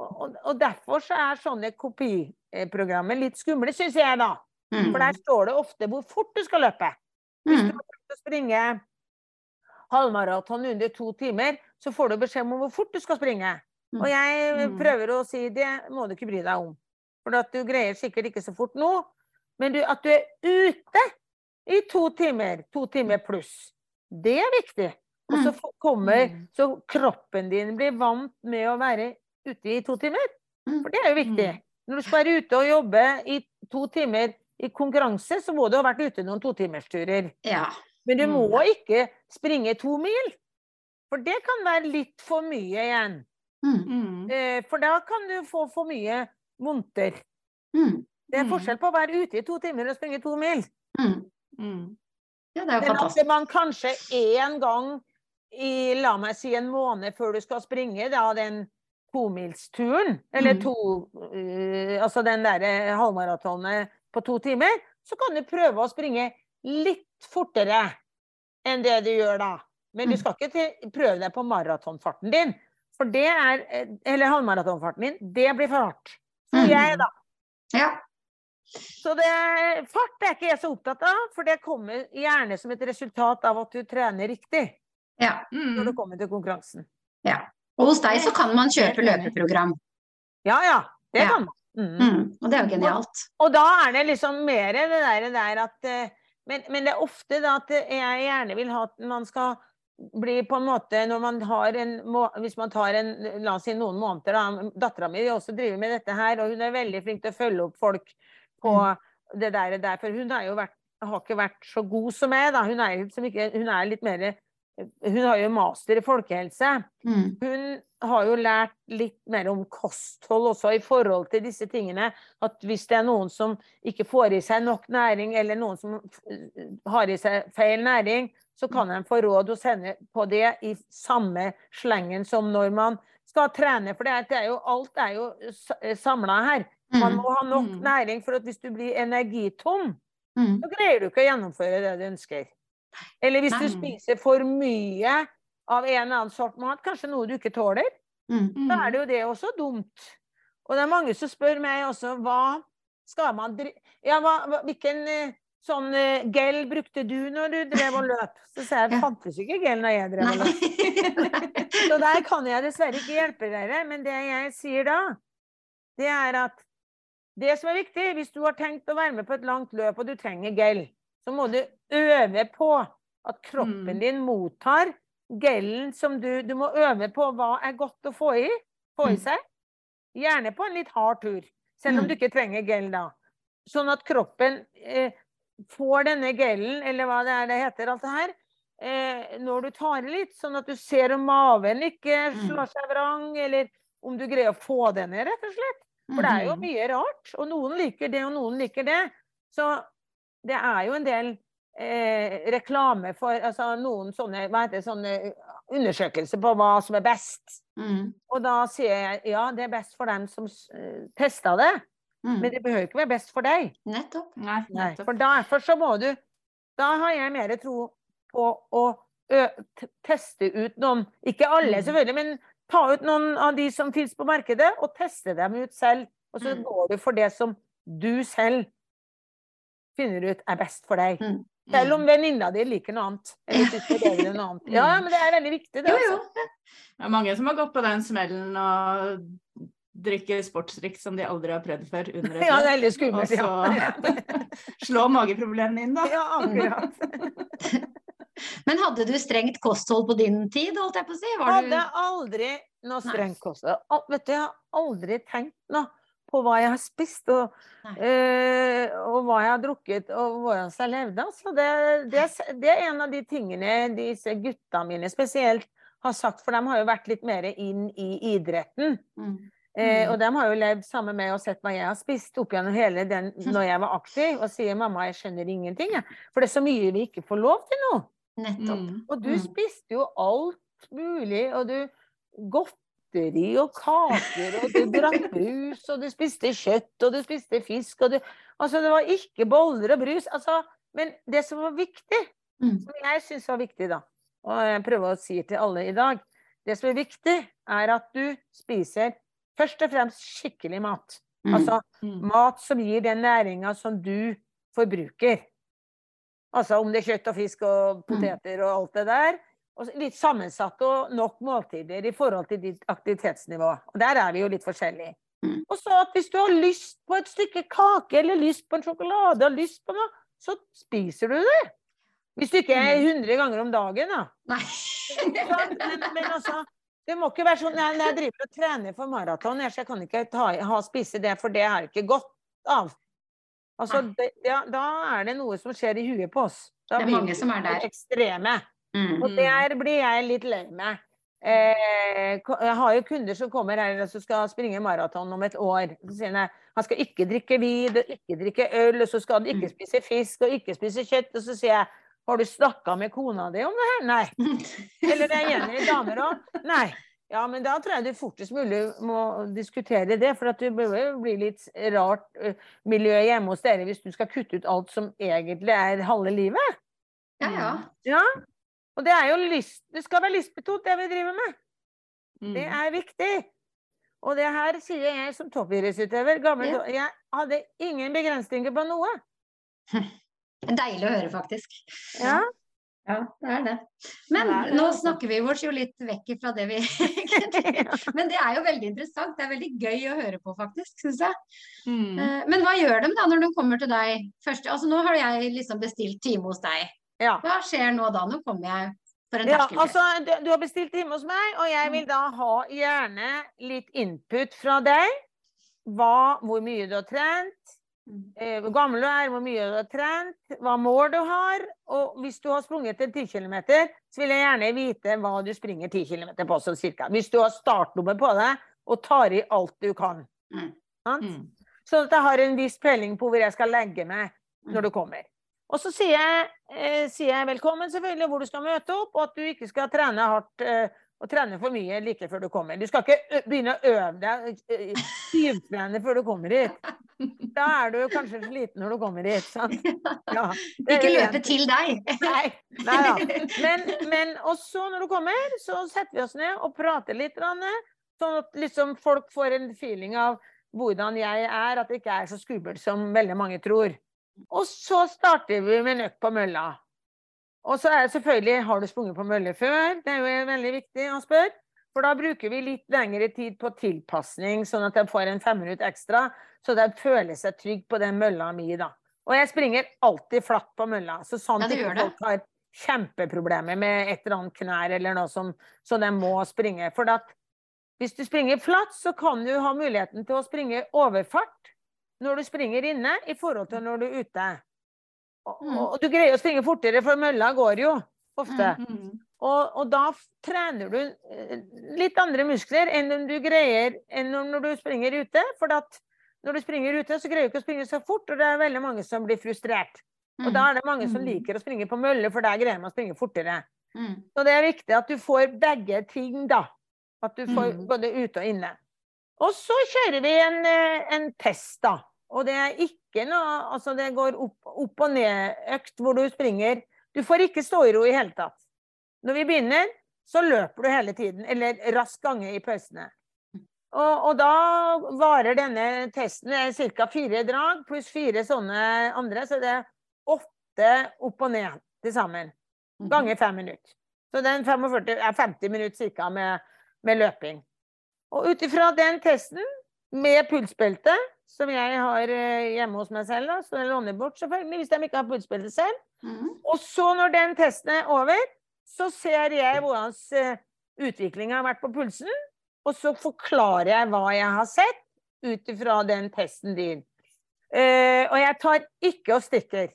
Og, og, derfor så er sånne kopiprogrammer litt skumle, syns jeg, da. Mm. For der står det ofte hvor fort du skal løpe. Hvis du Mm. har tenkt å springe halvmaraton under to timer, så får du beskjed om hvor fort du skal springe. Mm. Og jeg Mm. prøver å si det må du ikke bry deg om. For at du greier sikkert ikke så fort nå, men du, at du er ute i to timer, to timer pluss, det er viktig. Og så kommer Mm. Så kroppen din blir vant med å være ute i to timer. Mm. For det er jo viktig. Når du skal være ute og jobbe i to timer i konkurranse, så må du ha vært ute noen totimersturer. Ja. Men du Mm. må ikke springe to mil. For det kan være litt for mye igjen. Mm. Mm. Eh, For da kan du få for mye vondter. Mm. Det er Mm. forskjell på å være ute i to timer og springe to mil. Mm. Mm. Ja, det er jo Men fantastisk. at man kanskje én gang i la meg si en måned før du skal springe da, den tomilsturen, eller Mm. to uh, Altså den derre halvmaratonet på to timer, så kan du prøve å springe litt fortere enn det du gjør da. Men du skal ikke prøve deg på maratonfarten din. For det er eh, Eller halvmaratonfarten min. Det blir for hardt. Tror Mm. jeg, da. Ja. Så det, fart er ikke jeg så opptatt av, for det kommer gjerne som et resultat av at du trener riktig ja. når du Mm. kommer til konkurransen. ja. Og hos deg så kan man kjøpe løpeprogram. Ja ja, det Ja. kan man. Mm. Mm. Og det er jo genialt. Og da er det liksom mer det der, der at eh, men, men det er ofte da at jeg gjerne vil ha at man skal bli på en måte når man har en Hvis man tar en La oss si noen måneder, da. Dattera mi også driver med dette her, og hun er veldig flink til å følge opp folk på det der, der. For hun har jo vært, har ikke vært så god som meg, da. Hun er, ikke, hun er litt mer Hun har jo master i folkehelse. Mm. Hun har jo lært litt mer om kosthold også i forhold til disse tingene. At hvis det er noen som ikke får i seg nok næring, eller noen som har i seg feil næring, så kan en få råd hos henne på det i samme slengen som når man skal trene. For det er, jo, alt er jo samla her. Man Mm. må ha nok Mm. næring, for at hvis du blir energitom, Mm. så greier du ikke å gjennomføre det du ønsker. Eller hvis du spiser for mye av en eller annen sort mat, kanskje noe du ikke tåler, da er det jo det også dumt. Og det er mange som spør meg også hva skal man drive Ja, hva, hva, hvilken eh, sånn eh, gel brukte du når du drev og løp? Så sier jeg det fantes ikke gel når jeg drev og løp. Så der kan jeg dessverre ikke hjelpe dere. Men det jeg sier da, det er at det som er viktig, hvis du har tenkt å være med på et langt løp og du trenger gel, så må du øve på at kroppen Mm. din mottar gelen som du Du må øve på hva er godt å få i, få i Mm. seg. Gjerne på en litt hard tur, selv om Mm. du ikke trenger gel da. Sånn at kroppen eh, får denne gelen, eller hva det er det heter, alt det her, eh, når du tar i litt, sånn at du ser om maven ikke Mm. slår seg vrang, eller om du greier å få den ned, rett og slett. For det er jo Mhm. mye rart, og noen liker det, og noen liker det. Så det er jo en del eh, reklame for altså noen sånne, hva heter det, sånne undersøkelser på hva som er best. Mm. Og da sier jeg ja, det er best for dem som uh, testa det, Mm. men det behøver ikke være best for deg. Nettopp. Nei, nettopp. for derfor så må du Da har jeg mer tro på å ø, teste ut noen Ikke alle, Mm. selvfølgelig, men ta ut noen av de som fins på markedet, og teste dem ut selv. Og så Mm. går du for det som du selv finner ut er best for deg. Mm. Selv om venninna di liker noe annet. Eller syns det er bedre enn noe annet. Ja, men det er veldig viktig, det. Jo, Altså. jo. Det er mange som har gått på den smellen og drikker sportsdrikk som de aldri har prøvd før. Under et Ja, det er litt skummelt. Og Ja. Slå mageproblemene inn, da. ja, akkurat. Men hadde du strengt kosthold på din tid, holdt jeg på å si? Var Hadde du... aldri noe strengt kosthold. Al- Vet du, jeg har aldri tenkt noe på hva jeg har spist, og, eh, og hva jeg har drukket, og hvordan jeg levde. Altså, det, det, det er en av de tingene disse gutta mine spesielt har sagt, for de har jo vært litt mer inn i idretten. Mm. Eh, Mm. og de har jo levd sammen med og sett hva jeg har spist opp gjennom hele den når jeg var aktiv, og sier mamma, jeg skjønner ingenting, jeg. For det er så mye vi ikke får lov til nå. Nettopp. Mm. Og du Mm. spiste jo alt mulig, og du godteri og kaker, og du drakk brus, og du spiste kjøtt, og du spiste fisk, og du Altså, det var ikke boller og brus. Altså, men det som var viktig, Mm. som jeg syns var viktig, da, og jeg prøver å si til alle i dag Det som er viktig, er at du spiser først og fremst skikkelig mat. Mm. Altså Mm. mat som gir den næringa som du forbruker. Altså om det er kjøtt og fisk og poteter og alt det der. Og litt sammensatt og nok måltider i forhold til ditt aktivitetsnivå. Og der er vi jo litt forskjellige. Mm. Og så at hvis du har lyst på et stykke kake eller lyst på en sjokolade, og lyst på noe, så spiser du det. Hvis du ikke er 100 ganger om dagen, da. Nei. Men, men altså, det må ikke være sånn jeg, jeg driver og trener for maraton, jeg, jeg kan ikke ta, ha, spise det, for det har jeg ikke godt av. Altså, det, ja, da er det noe som skjer i huet på oss. Da Det er mange som er der. Ekstreme. Mm. Og der blir jeg litt lei meg. Eh, jeg har jo kunder som kommer her og som skal springe maraton om et år. Så sier jeg han skal ikke drikke vin og ikke drikke øl, og så skal han ikke Mm. spise fisk og ikke spise kjøtt. Og så sier jeg har du snakka med kona di om det her? Nei. Eller det er Jenny damer òg? Nei. Ja, men da tror jeg du fortest mulig må diskutere det, for at det bør bli litt rart miljø hjemme hos dere hvis du skal kutte ut alt som egentlig er halve livet. Ja, ja. Ja. Og det er jo lyst, det skal være lystbetont, det vi driver med. Mm. Det er viktig. Og det her sier jeg som toppidrettsutøver. gammel Ja. Jeg hadde ingen begrensninger på noe. Det er Deilig å høre, faktisk. Ja. Ja, det er det. Men Det er det, nå altså. snakker vi oss jo litt vekk fra det vi Men det er jo veldig interessant. Det er veldig gøy å høre på, faktisk, syns jeg. Mm. Eh, Men hva gjør de da når de kommer til deg først? Altså nå har jeg liksom bestilt time hos deg. ja. Hva skjer nå da? Nå kommer jeg for en Ja, altså, du, du har bestilt time hos meg, og jeg vil da ha gjerne litt input fra deg. Hva, hvor mye du har trent, eh, hvor gammel du er, hvor mye du har trent, hva mål du har. Og hvis du har sprunget en 10 km, så vil jeg gjerne vite hva du springer 10 km på, sånn cirka. Hvis du har startnummer på deg og tar i alt du kan. Mm. Mm. Sånn at jeg har en viss peiling på hvor jeg skal legge meg når du kommer. Og så sier jeg, eh, sier jeg velkommen, selvfølgelig, hvor du skal møte opp, og at du ikke skal trene hardt eh, og trene for mye like før du kommer. Du skal ikke begynne å øve deg, syvtrene før du kommer hit. Da er du kanskje sliten når du kommer hit. Ja, Ikke løpe til deg. Nei, nei ja. Men, men også når du kommer, så setter vi oss ned og prater litt. Sånn at liksom folk får en feeling av hvordan jeg er, at det ikke er så skummelt som veldig mange tror. Og så starter vi med nøkk på mølla. Og så er det selvfølgelig Har du sprunget på mølle før? Det er jo veldig viktig å spørre. For da bruker vi litt lengre tid på tilpasning, sånn at de får en fem minutter ekstra. Så de føler seg trygg på den mølla mi, da. Og jeg springer alltid flatt på mølla. Så sånn Ja, ikke folk har kjempeproblemer med et eller annet knær eller noe som Så de må springe. For at hvis du springer flatt, så kan du ha muligheten til å springe overfart når du springer inne, i forhold til når du er ute. Og, Mm. og du greier å springe fortere, for mølla går jo ofte. Mm. Og, og da trener du eh, litt andre muskler enn om du greier enn når du springer ute. For når du springer ute, så greier du ikke å springe så fort, og det er veldig mange som blir frustrert. Og da er det mange som Mm. liker å springe på mølle, for der greier man å springe fortere. Mm. Så det er viktig at du får begge ting, da. At du får Mm. både ute og inne. Og så kjører vi en, eh, en test, da. Og det er ikke noe Altså, det går opp, opp og ned-økt hvor du springer. Du får ikke stå i ro i hele tatt. Når vi begynner, så løper du hele tiden, eller rask gange i pausene. Og, og da varer denne testen ca. fire drag pluss fire sånne andre, så det er åtte opp og ned til sammen. Mhm. Ganger fem minutter. Så den 45 er 50 minutter ca. Med, med løping. Og ut ifra den testen, med pulsbelte, som jeg har eh, hjemme hos meg selv, da, så jeg låner bort selvfølgelig, hvis de ikke har pulsbelte selv. Mm. Og så når den testen er over, så ser jeg hvordan uh, utviklinga har vært på pulsen. Og så forklarer jeg hva jeg har sett ut ifra den testen din. Uh, og jeg tar ikke og stikker.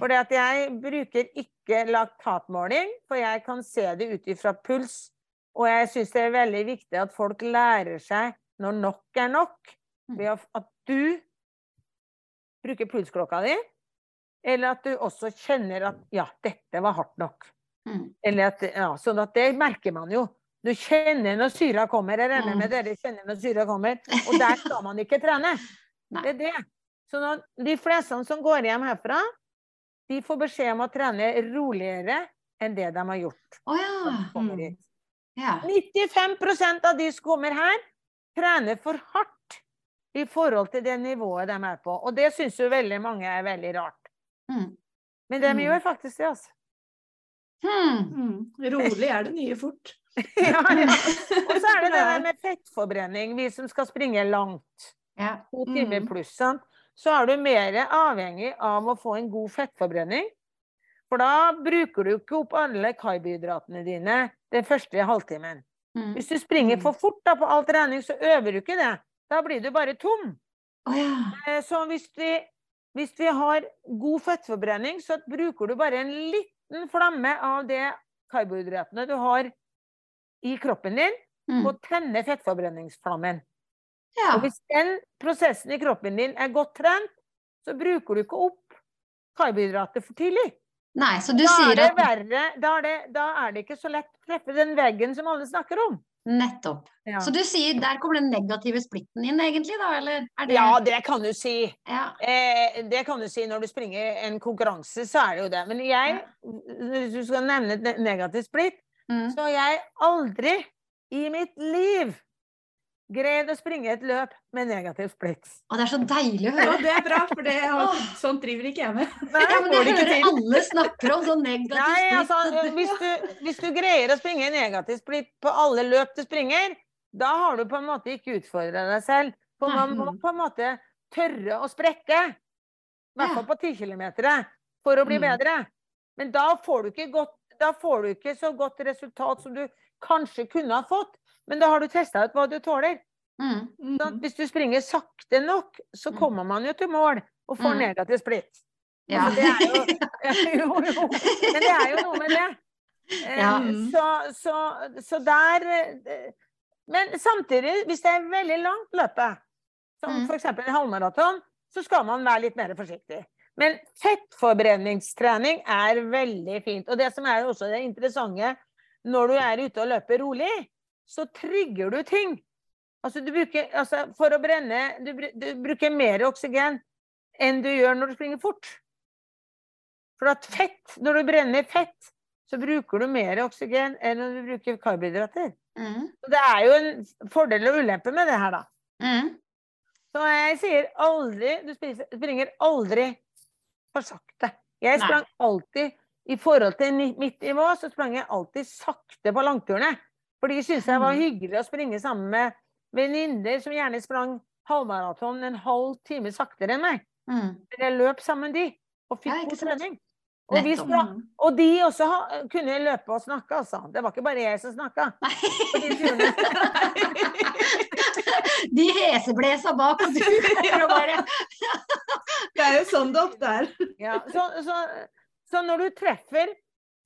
For jeg bruker ikke laktatmåling, for jeg kan se det ut ifra puls. Og jeg syns det er veldig viktig at folk lærer seg når nok er nok, ved at- du bruker pulsklokka di, eller at du også kjenner at ja, dette var hardt nok. Mm. Eller at, ja, sånn at det merker man jo. Du kjenner når syra kommer. Jeg regner med dere kjenner når syra kommer. Og der skal man ikke trene. Det er det. Så når de fleste som går hjem herfra, de får beskjed om å trene roligere enn det de har gjort. Oh, ja. Mm. ja. 95% av de som kommer her, trener for hardt i forhold til det nivået de er på. Og det syns jo veldig mange er veldig rart. Mm. Men de Mm. gjør faktisk det, altså. Hmm. Mm. Rolig er det nye fort. ja, ja. Og så er det det der med fettforbrenning. Vi som skal springe langt, Ja. to timer Mm. pluss, sant? så er du mer avhengig av å få en god fettforbrenning. For da bruker du ikke opp alle karbohydratene dine den første halvtimen. Mm. Hvis du springer Mm. for fort da på all trening, så øver du ikke det. Da blir du bare tom. Oh, ja. Eh, Så hvis vi, hvis vi har god fettforbrenning, så bruker du bare en liten flamme av det karbohydratene du har i kroppen din, Mm. og tenner fettforbrenningsflammen. ja. Og hvis den prosessen i kroppen din er godt trent, så bruker du ikke opp karbohydrater for tidlig. Nei, så du Da er sier at verre, da er det, da er det ikke så lett å treffe den veggen som alle snakker om. Nettopp. Ja, Så du sier der kommer den negative splitten inn, egentlig, da? Eller er det ja det kan du si. Ja. Eh, det kan du si når du springer en konkurranse, så er det jo det. Men jeg, hvis du skal nevne negativ splitt, Mm. så har jeg aldri i mitt liv greid å springe et løp med negativ splitt. Og det er så deilig å Ja, høre. det er bra, for det, sånn driver ikke jeg med. Ja, men jeg hører til. alle snakker om sånn negativ Nei, splitt. altså, hvis du, hvis du greier å springe negativ splitt på alle løp du springer, da har du på en måte ikke utfordra deg selv. For man må på en måte tørre å sprekke. I hvert fall på 10 km for å bli Mm. bedre. Men da får, godt, da får du ikke så godt resultat som du kanskje kunne ha fått. Men da har du testa ut hva du tåler. Mm. Mm. hvis du springer sakte nok, så Mm. kommer man jo til mål og får Mm. negativ splitt. Ja. Altså, det er jo, jo, jo. Men det er jo noe med det. Eh, Ja. Så, så, så der eh, Men samtidig, hvis det er veldig langt løpe, som Mm. f.eks. en halvmaraton, så skal man være litt mer forsiktig. Men fettforbrenningstrening er veldig fint. Og det som er også det interessante, når du er ute og løper rolig, så trigger du ting. Altså, du bruker, altså for å brenne du, du bruker mer oksygen enn du gjør når du springer fort. For at fett, når du brenner fett, så bruker du mer oksygen enn når du bruker karbohydrater. Mm. Så det er jo en fordel og ulempe med det her, da. Mm. Så jeg sier aldri Du spiser, springer aldri for sakte. Jeg Nei. sprang alltid I forhold til mitt nivå, så sprang jeg alltid sakte på langturene. For de syntes jeg var Mm. hyggelig å springe sammen med venninner som gjerne sprang halvmaraton en halv time saktere enn meg. Mm. Men jeg løp sammen de, og fikk Ja, god trening. Og, vi sprang, og de også ha, kunne løpe og snakke, altså. Det var ikke bare jeg som snakka. de. Heseblesa bak, og du bare Det er jo sånn det ofte er. Ja, så, så, så når du treffer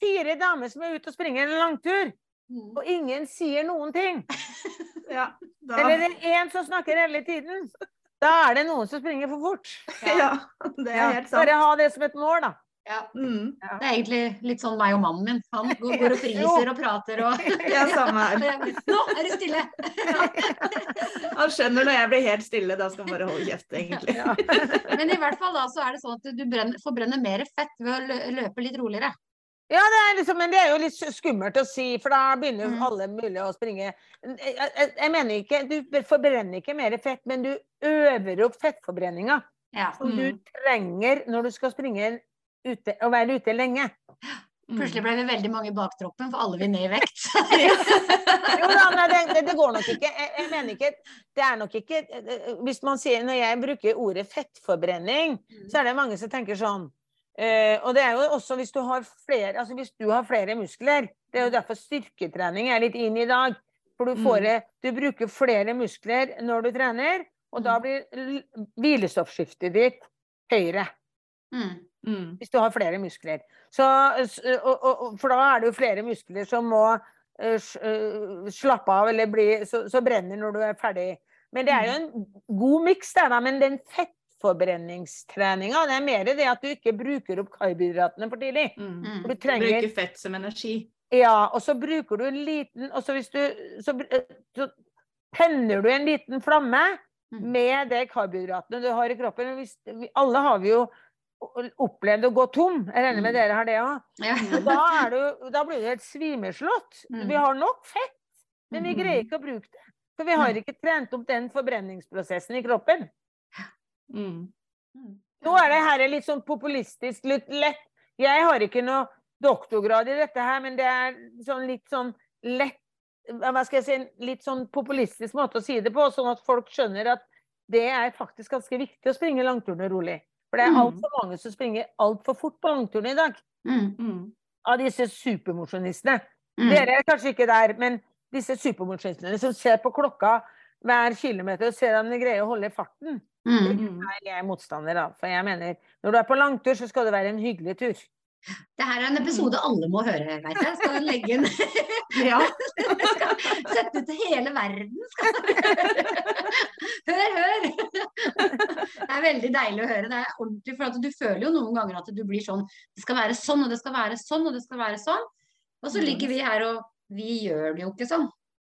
fire damer som er ute og springer en langtur, Mm. Og ingen sier noen ting, Ja, da, eller det er én som snakker hele tiden, da er det noen som springer for fort. ja, det er Ja, helt sant. bare ha det som et mål, da. ja. Mm. Det er egentlig litt sånn meg og mannen min. Han går, går og friser og prater og Ja, samme her. Nå er det stille! Han skjønner når jeg blir helt stille, da skal han bare holde kjeft, egentlig. Ja. Men i hvert fall da så er det sånn at du brenner, forbrenner mer fett ved å løpe litt roligere. Ja, det er liksom, men det er jo litt skummelt å si, for da begynner jo Mm. alle mulig å springe. Jeg, jeg, jeg mener ikke, Du forbrenner ikke mer fett, men du øver opp fettforbrenninga. Ja. Som Mm. du trenger når du skal springe ute, og være ute lenge. Mm. Plutselig ble vi veldig mange i baktroppen, for alle vil ned i vekt. Jo da, nei, det, det, det går nok ikke. Jeg, jeg mener ikke Det er nok ikke Hvis man sier Når jeg bruker ordet fettforbrenning, så er det mange som tenker sånn eh, Og det er jo også hvis du har flere Altså hvis du har flere muskler Det er jo derfor styrketrening er litt inn i dag. For du får Mm. Du bruker flere muskler når du trener, og da Mm. blir hvilestoffskiftet ditt høyere. Mm. Mm. Hvis du har flere muskler. Så, og, og, for da er det jo flere muskler som må uh, slappe av eller bli så, så brenner når du er ferdig. Men det er jo en god miks. Men den fettforbrenningstreninga, det er mer det at du ikke bruker opp karbohydratene for tidlig. Mm. Mm. For du trenger Bruker fett som energi. Ja, og så bruker du en liten Og så hvis du Så, eh, så tenner du en liten flamme Mm. med de karbohydratene du har i kroppen. Hvis, vi, alle har vi jo opplevd å gå tom. Jeg regner med Mm. dere har det òg. Ja. Da, da blir du helt svimeslått. Mm. Vi har nok fett, men vi greier ikke å bruke det. For vi har ikke trent opp den forbrenningsprosessen i kroppen. Mm. Nå er det her litt sånn populistisk, litt lett. Jeg har ikke noe doktorgrad i dette her, men det er sånn litt sånn lett Hva skal jeg si, en litt sånn populistisk måte å si det på, sånn at folk skjønner at det er faktisk ganske viktig å springe langturene rolig. For det er Mm. altfor mange som springer altfor fort på langturene i dag. Mm. Mm. Av disse supermosjonistene. Mm. Dere er kanskje ikke der, men disse supermosjonistene som ser på klokka hver kilometer og ser om de greier å holde farten. Mm. Det er jeg er motstander, da. For jeg mener, når du er på langtur, så skal det være en hyggelig tur. Det her er en episode alle må høre, veit jeg. Skal legge inn Ja. skal Sette ut til hele verden. Skal. Hør, hør! Det er veldig deilig å høre. Det er ordentlig, for du føler jo noen ganger at du blir sånn Det skal være sånn, og det skal være sånn, og det skal være sånn. Og så ligger vi her, og vi gjør det jo ikke sånn.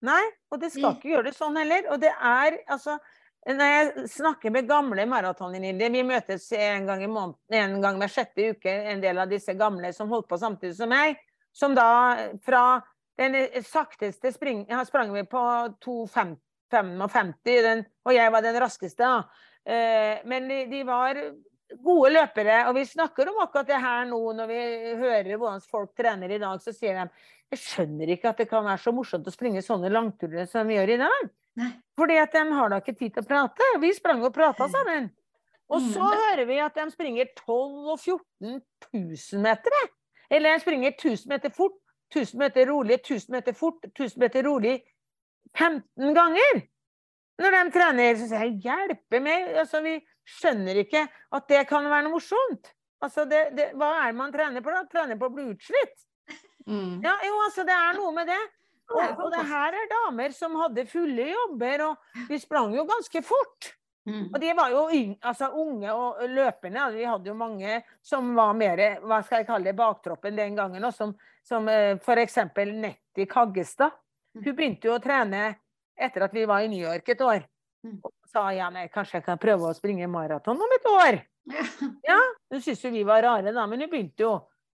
Nei, og det skal Mm. ikke gjøre det sånn heller. Og det er altså Når jeg snakker med gamle maratonvenninner Vi møtes en gang i måneden, en gang hver sjette uke, en del av disse gamle som holdt på samtidig som meg. Som da fra den sakteste spring, ja, sprang vi på 2,55, og jeg var den raskeste. da. Eh, men de, de var gode løpere, og vi snakker om akkurat det her nå når vi hører hvordan folk trener i dag, så sier de jeg skjønner ikke at det kan være så morsomt å springe sånne langturer som vi gjør i dag. Nei. Fordi at de har da ikke tid til å prate. Vi sprang og prata sammen. Og Mm. så hører vi at de springer 12 og 14 000 meter. Eller de springer 1000 meter fort, 1000 meter rolig, 1000 meter fort, 1000 meter rolig 15 ganger. Når de trener, så sier jeg hjelpe meg. Altså, vi skjønner ikke at det kan være noe morsomt. Altså, det, det, hva er det man trener på da? Trener på å bli utslitt. Mm. Ja, jo, altså, det er noe med det. Og, og det her er damer som hadde fulle jobber, og de sprang jo ganske fort. Mm. Og de var jo altså, unge og løpende. altså, Vi hadde jo mange som var mer hva skal jeg kalle det, baktroppen den gangen. Og som, som eh, f.eks. Nettie Kaggestad. Hun begynte jo å trene etter at vi var i New York et år. Mm. Og sa ja, nei, kanskje jeg kan prøve å springe maraton om et år. Ja. Hun syntes jo vi var rare, da, men hun begynte jo.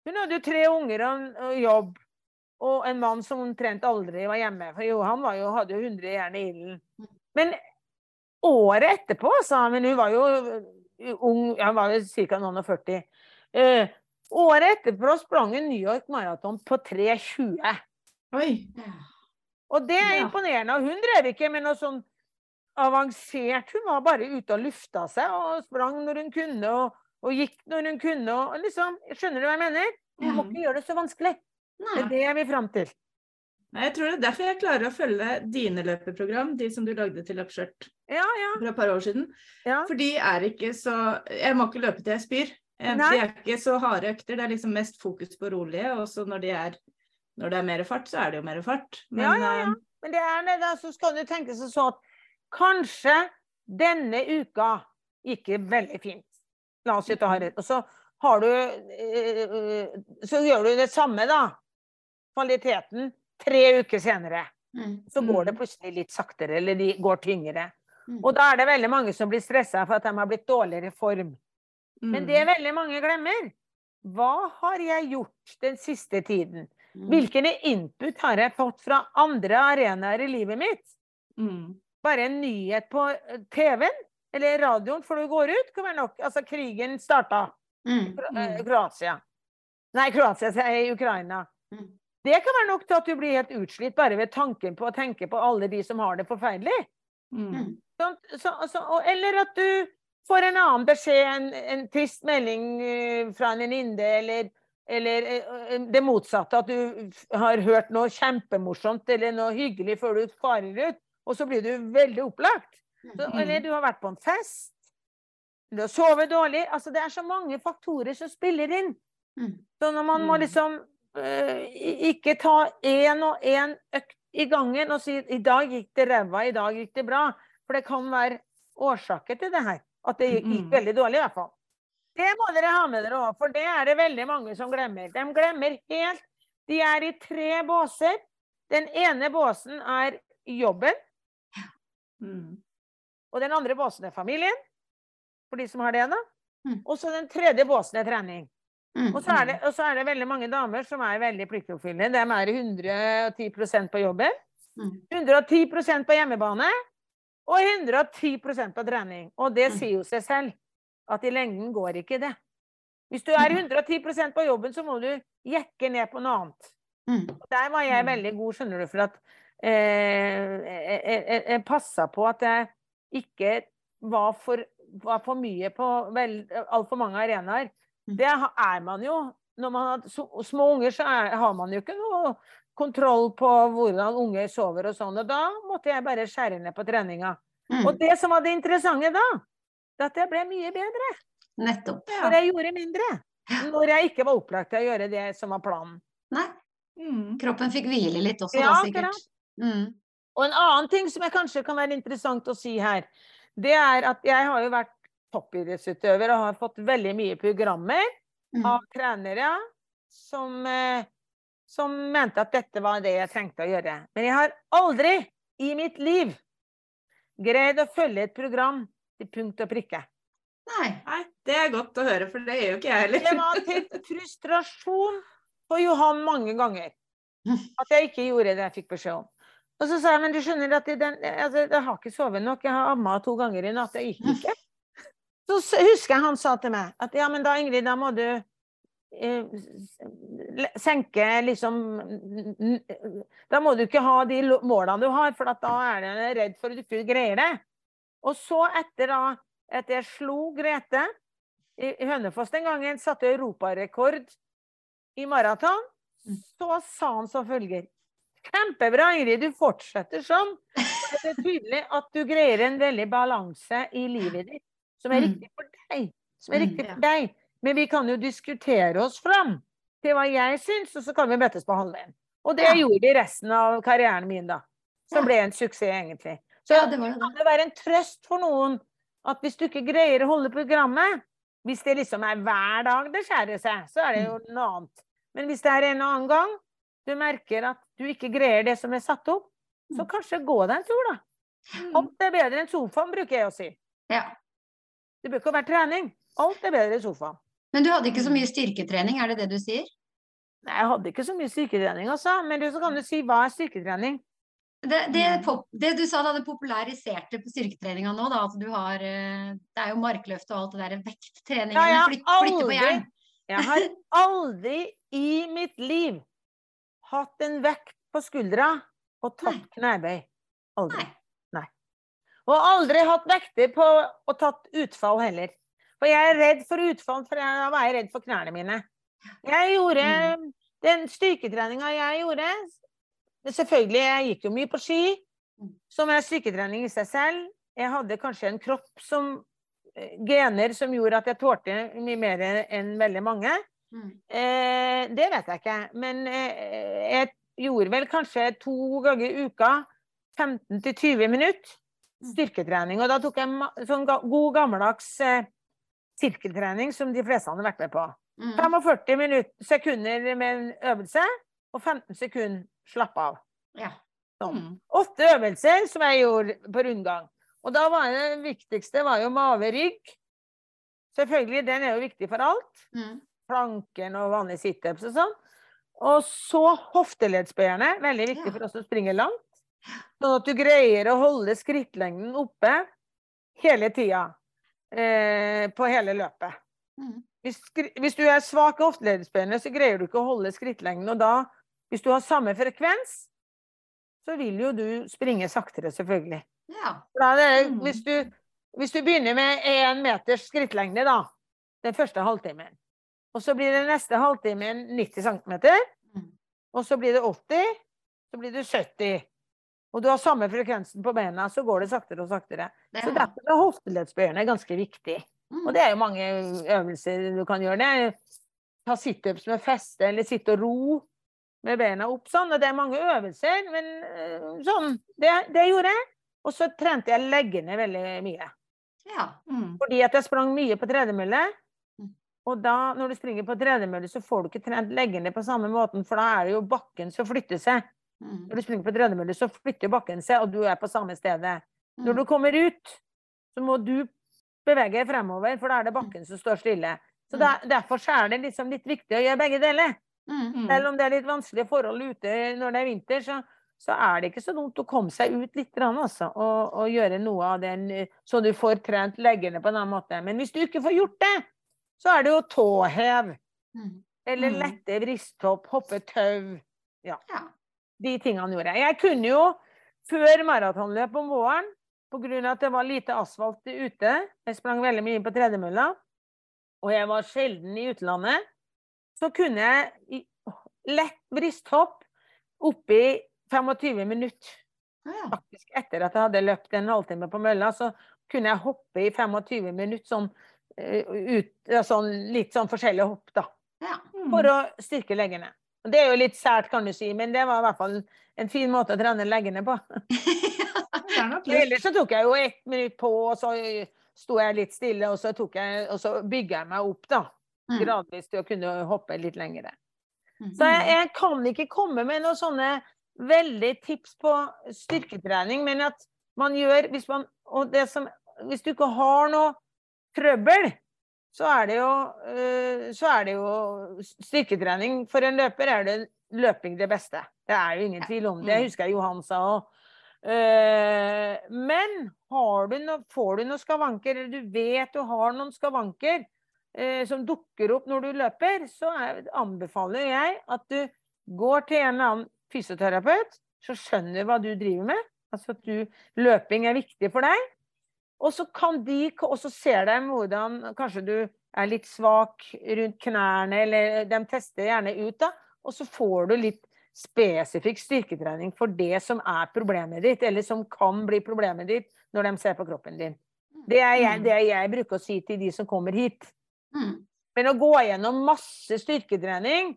Hun hadde jo tre unger og, jobb. Og en mann som omtrent aldri var hjemme. For jo, han var jo, hadde jo 100 jern i ilden. Men året etterpå, sa han, men hun var jo uh, ung, han var jo ca. noen og 40. Eh, året etterpå sprang hun New York Marathon på 3.20. Oi. Og det er imponerende. Og hun drev ikke med noe sånn avansert. Hun var bare ute og lufta seg og sprang når hun kunne, og, og gikk når hun kunne. Og liksom, skjønner du hva jeg mener? Du må ikke gjøre det så vanskelig. Det er det jeg vil fram til. Nei, jeg tror det er derfor jeg klarer å følge dine løpeprogram, de som du lagde til Løpskjørt Ja, ja. for et par år siden. ja. For de er ikke så Jeg må ikke løpe til jeg spyr. Eh, Nei. De er ikke så harde økter. Det er liksom mest fokus på rolige. Og så når, de er, når det er mer fart, så er det jo mer fart. Men Ja, ja, ja. eh, Men det er det, da, så skal du tenke seg sånn at kanskje denne uka gikk det veldig fint. La oss har rett. Og så har du eh, Så gjør du det samme, da. Kvaliteten tre uker senere. Mm. Så går det Mm. plutselig litt saktere, eller de går tyngre. Mm. Og da er det veldig mange som blir stressa for at de har blitt dårligere form. Men det det veldig mange glemmer, hva har jeg gjort den siste tiden? Hvilken input har jeg fått fra andre arenaer i livet mitt? Mm. Bare en nyhet på eh, TV-en eller radioen før du går ut, kan være nok. Altså, krigen starta Mm. Kro- eh, Mm. Kroatia. Nei, Kroatia, sier jeg, Ukraina. Mm. Det kan være nok til at du blir helt utslitt bare ved tanken på å tenke på alle de som har det forferdelig. Mm. Så, så, så, og, eller at du får en annen beskjed, en, en trist melding eh, fra en venninne, eller, eller det motsatte. At du har hørt noe kjempemorsomt eller noe hyggelig før du farer ut, og så blir du veldig opplagt. Så, Mm. eller du har vært på en fest. Du har sovet dårlig. Altså, det er så mange faktorer som spiller inn. Mm. Så når man må Mm. liksom øh, ikke ta én og én økt i gangen og si i dag gikk det ræva, i dag gikk det bra. For det kan være årsaker til det her. At det gikk, gikk veldig dårlig, i hvert fall. Det må dere ha med dere òg, for det er det veldig mange som glemmer. De glemmer helt De er i tre båser. Den ene båsen er jobben, Mm. og den andre båsen er familien. For de som har det, da. Mm. Og så den tredje båsen er trening. Mm. Og så er det, og så er det veldig mange damer som er veldig pliktoppfyllende. De er 110% på jobben, Mm. 110% på hjemmebane og 110% på trening. Og det Mm. sier jo seg selv at i lengden går ikke det. Hvis du er 110% på jobben, så må du jekke ned på noe annet. Mm. Der var jeg Mm. veldig god, skjønner du, for at jeg, jeg, jeg passa på at jeg ikke var for, var for mye på altfor mange arenaer. Mm. Det er man jo. Når man har små unger, så er, har man jo ikke noe kontroll på hvordan unger sover og sånn. Og da måtte jeg bare skjære ned på treninga. Mm. Og det som var det interessante da, det at jeg ble mye bedre. Nettopp. For jeg gjorde mindre. Når jeg ikke var opplagt til å gjøre det som var planen. Nei, Mm. kroppen fikk hvile litt også, Ja, da sikkert. Mm. Og en annen ting som jeg kanskje kan være interessant å si her, det er at jeg har jo vært toppidrettsutøver og har fått veldig mye programmer Mm. av trenere som, eh, som mente at dette var det jeg trengte å gjøre. Men jeg har aldri i mitt liv greid å følge et program til punkt og prikke. Nei. Nei, det er godt å høre, for det gjør jo ikke jeg heller. Det var til frustrasjon for Johan mange ganger at jeg ikke gjorde det jeg fikk beskjed om. Og så sa jeg, men du skjønner at jeg, den, altså, jeg har ikke sovet nok, jeg har amma to ganger i natt, det gikk ikke. Så husker jeg han sa til meg at ja, men da Ingrid, da må du eh, senke liksom Da må du ikke ha de målene du har, for at da er du redd for at du ikke greier det. Og så etter da, etter jeg slo Grete i i Hønefoss den gangen, satte europarekord i maraton, Mm. så sa han som følger Kjempebra, Ingrid, du fortsetter sånn. Det er tydelig at du greier en veldig balanse i livet ditt som er Mm. riktig for deg. Som er Mm, riktig for deg. Men vi kan jo diskutere oss fram til hva jeg syns, og så kan vi møtes på halvveien. Og det gjorde de resten av karrieren min, da. Som ble en suksess, egentlig. Så det kan det. det være en trøst for noen at hvis du ikke greier å holde programmet, hvis det liksom er hver dag det skjærer seg, så er det jo noe annet. Men hvis det er en annen gang du merker at du ikke greier det som er satt opp, så Mm. kanskje gå deg en tur, da. Mm. Alt er bedre enn sofaen, bruker jeg å si. Ja. Det bør ikke være trening. Alt er bedre enn sofaen. Men du hadde ikke så mye styrketrening, er det det du sier? Nei, jeg hadde ikke så mye styrketrening, altså. Men du, så kan du si hva er styrketrening? Det, det, Mm. det du sa da, det populariserte på styrketreninga nå, da, at du har eh, Det er jo markløft og alt det der vekttreningen, Ja, ja, har flytte på jern. Jeg har aldri i mitt liv hatt en vekt på skuldra og tatt knebøy. Aldri. Nei. Nei. Og aldri hatt vekter på og tatt utfall heller. For jeg er redd for utfall, for da var jeg redd for knærne mine. Jeg gjorde den styrketreninga jeg gjorde Selvfølgelig, jeg gikk jo mye på ski, Mm. som er styrketrening i seg selv. Jeg hadde kanskje en kropp som eh, Gener som gjorde at jeg tålte mye mer enn veldig mange. Mm. Eh, det vet jeg ikke. Men eh, jeg gjorde vel kanskje to ganger i uka 15-20 minutter Mm. styrketrening. Og da tok jeg sånn god gammeldags eh, sirkeltrening som de fleste hadde vært med på. Mm. 45 minutter, sekunder med en øvelse, og 15 sekunder slapp av. Ja. Sånn. Mm. Åtte øvelser som jeg gjorde på rundgang. Og da var det viktigste var jo mage-rygg. Selvfølgelig, den er jo viktig for alt. Mm. Planken og vanlige situps og sånn. Og så hofteleddsbøyerne, veldig viktig for oss som springer langt. Sånn at du greier å holde skrittlengden oppe hele tida. Eh, på hele løpet. Mm. Hvis, hvis du er svak i hofteleddsbøyene, så greier du ikke å holde skrittlengden. Og da, hvis du har samme frekvens, så vil jo du springe saktere, selvfølgelig. ja. Det, Mm. hvis, du, hvis du begynner med én meters skrittlengde, da, den første halvtimen, og så blir det neste halvtimen 90 cm, Mm. og så blir det 80, så blir det 70. Og du har samme frekvensen på beina, så går det saktere og saktere. Så er- derfor er hofteleddsbøyerne ganske viktig. Mm. Og det er jo mange øvelser du kan gjøre. Det ta situps med feste, eller sitte og ro med beina opp sånn. Og det er mange øvelser, men øh, sånn. Det, det gjorde jeg. Og så trente jeg leggene veldig mye. Ja. Mm. Fordi at jeg sprang mye på tredemølle. Mm. Og da, når du springer på tredemølle, så får du ikke trent leggene på samme måten, for da er det jo bakken som flytter seg. Mm. Når du springer på tredemølle, så flytter bakken seg, og du er på samme stedet. Når Mm. du kommer ut, så må du bevege deg fremover, for da er det bakken som står stille. Så der, derfor så er det liksom litt viktig å gjøre begge deler. Mm. Mm. Selv om det er litt vanskelige forhold ute når det er vinter, så, så er det ikke så dumt å komme seg ut litt grann, altså, og, og gjøre noe av den, så du får trent leggene på en annen måte. Men hvis du ikke får gjort det, så er det jo tåhev, Mm. eller Mm. lette vristhopp, hoppe tau. Ja. De tingene gjorde jeg. Jeg kunne jo før maratonløp om våren, av at det var lite asfalt ute, jeg sprang veldig mye inn på tredemølla, og jeg var sjelden i utlandet, så kunne jeg i lett brysthopp oppi 25 minutter. Faktisk etter at jeg hadde løpt en halvtime på mølla, så kunne jeg hoppe i 25 minutter sånn, ut, sånn litt sånn forskjellige hopp, da ja. Mm. for å styrke leggene. Det er jo litt sært, kan du si, men det var i hvert fall en fin måte å trene leggene på. Er. Ellers så tok jeg jo ett minutt på, og så sto jeg litt stille, og så, jeg, og så bygga jeg meg opp, da. Mm. Gradvis til å kunne hoppe litt lengre. Mm. Så jeg, jeg kan ikke komme med noen sånne veldig tips på styrketrening, men at man gjør hvis man Og det som Hvis du ikke har noe trøbbel, så er det jo Så er det jo styrketrening for en løper er det løping det beste. Det er jo ingen tvil om det. Mm. Jeg husker Johan sa òg. Men har du no, får du noen skavanker, eller du vet du har noen skavanker, eh, som dukker opp når du løper, så er, anbefaler jeg at du går til en eller annen fysioterapeut som skjønner hva du driver med. Altså at du, løping er viktig for deg. Og så kan de, og så ser de hvordan kanskje du er litt svak rundt knærne, eller de tester gjerne ut, da. Og så får du litt spesifikk styrketrening for det som er problemet ditt, eller som kan bli problemet ditt når de ser på kroppen din. Det er jeg, det er jeg bruker å si til de som kommer hit. Mm. Men å gå gjennom masse styrketrening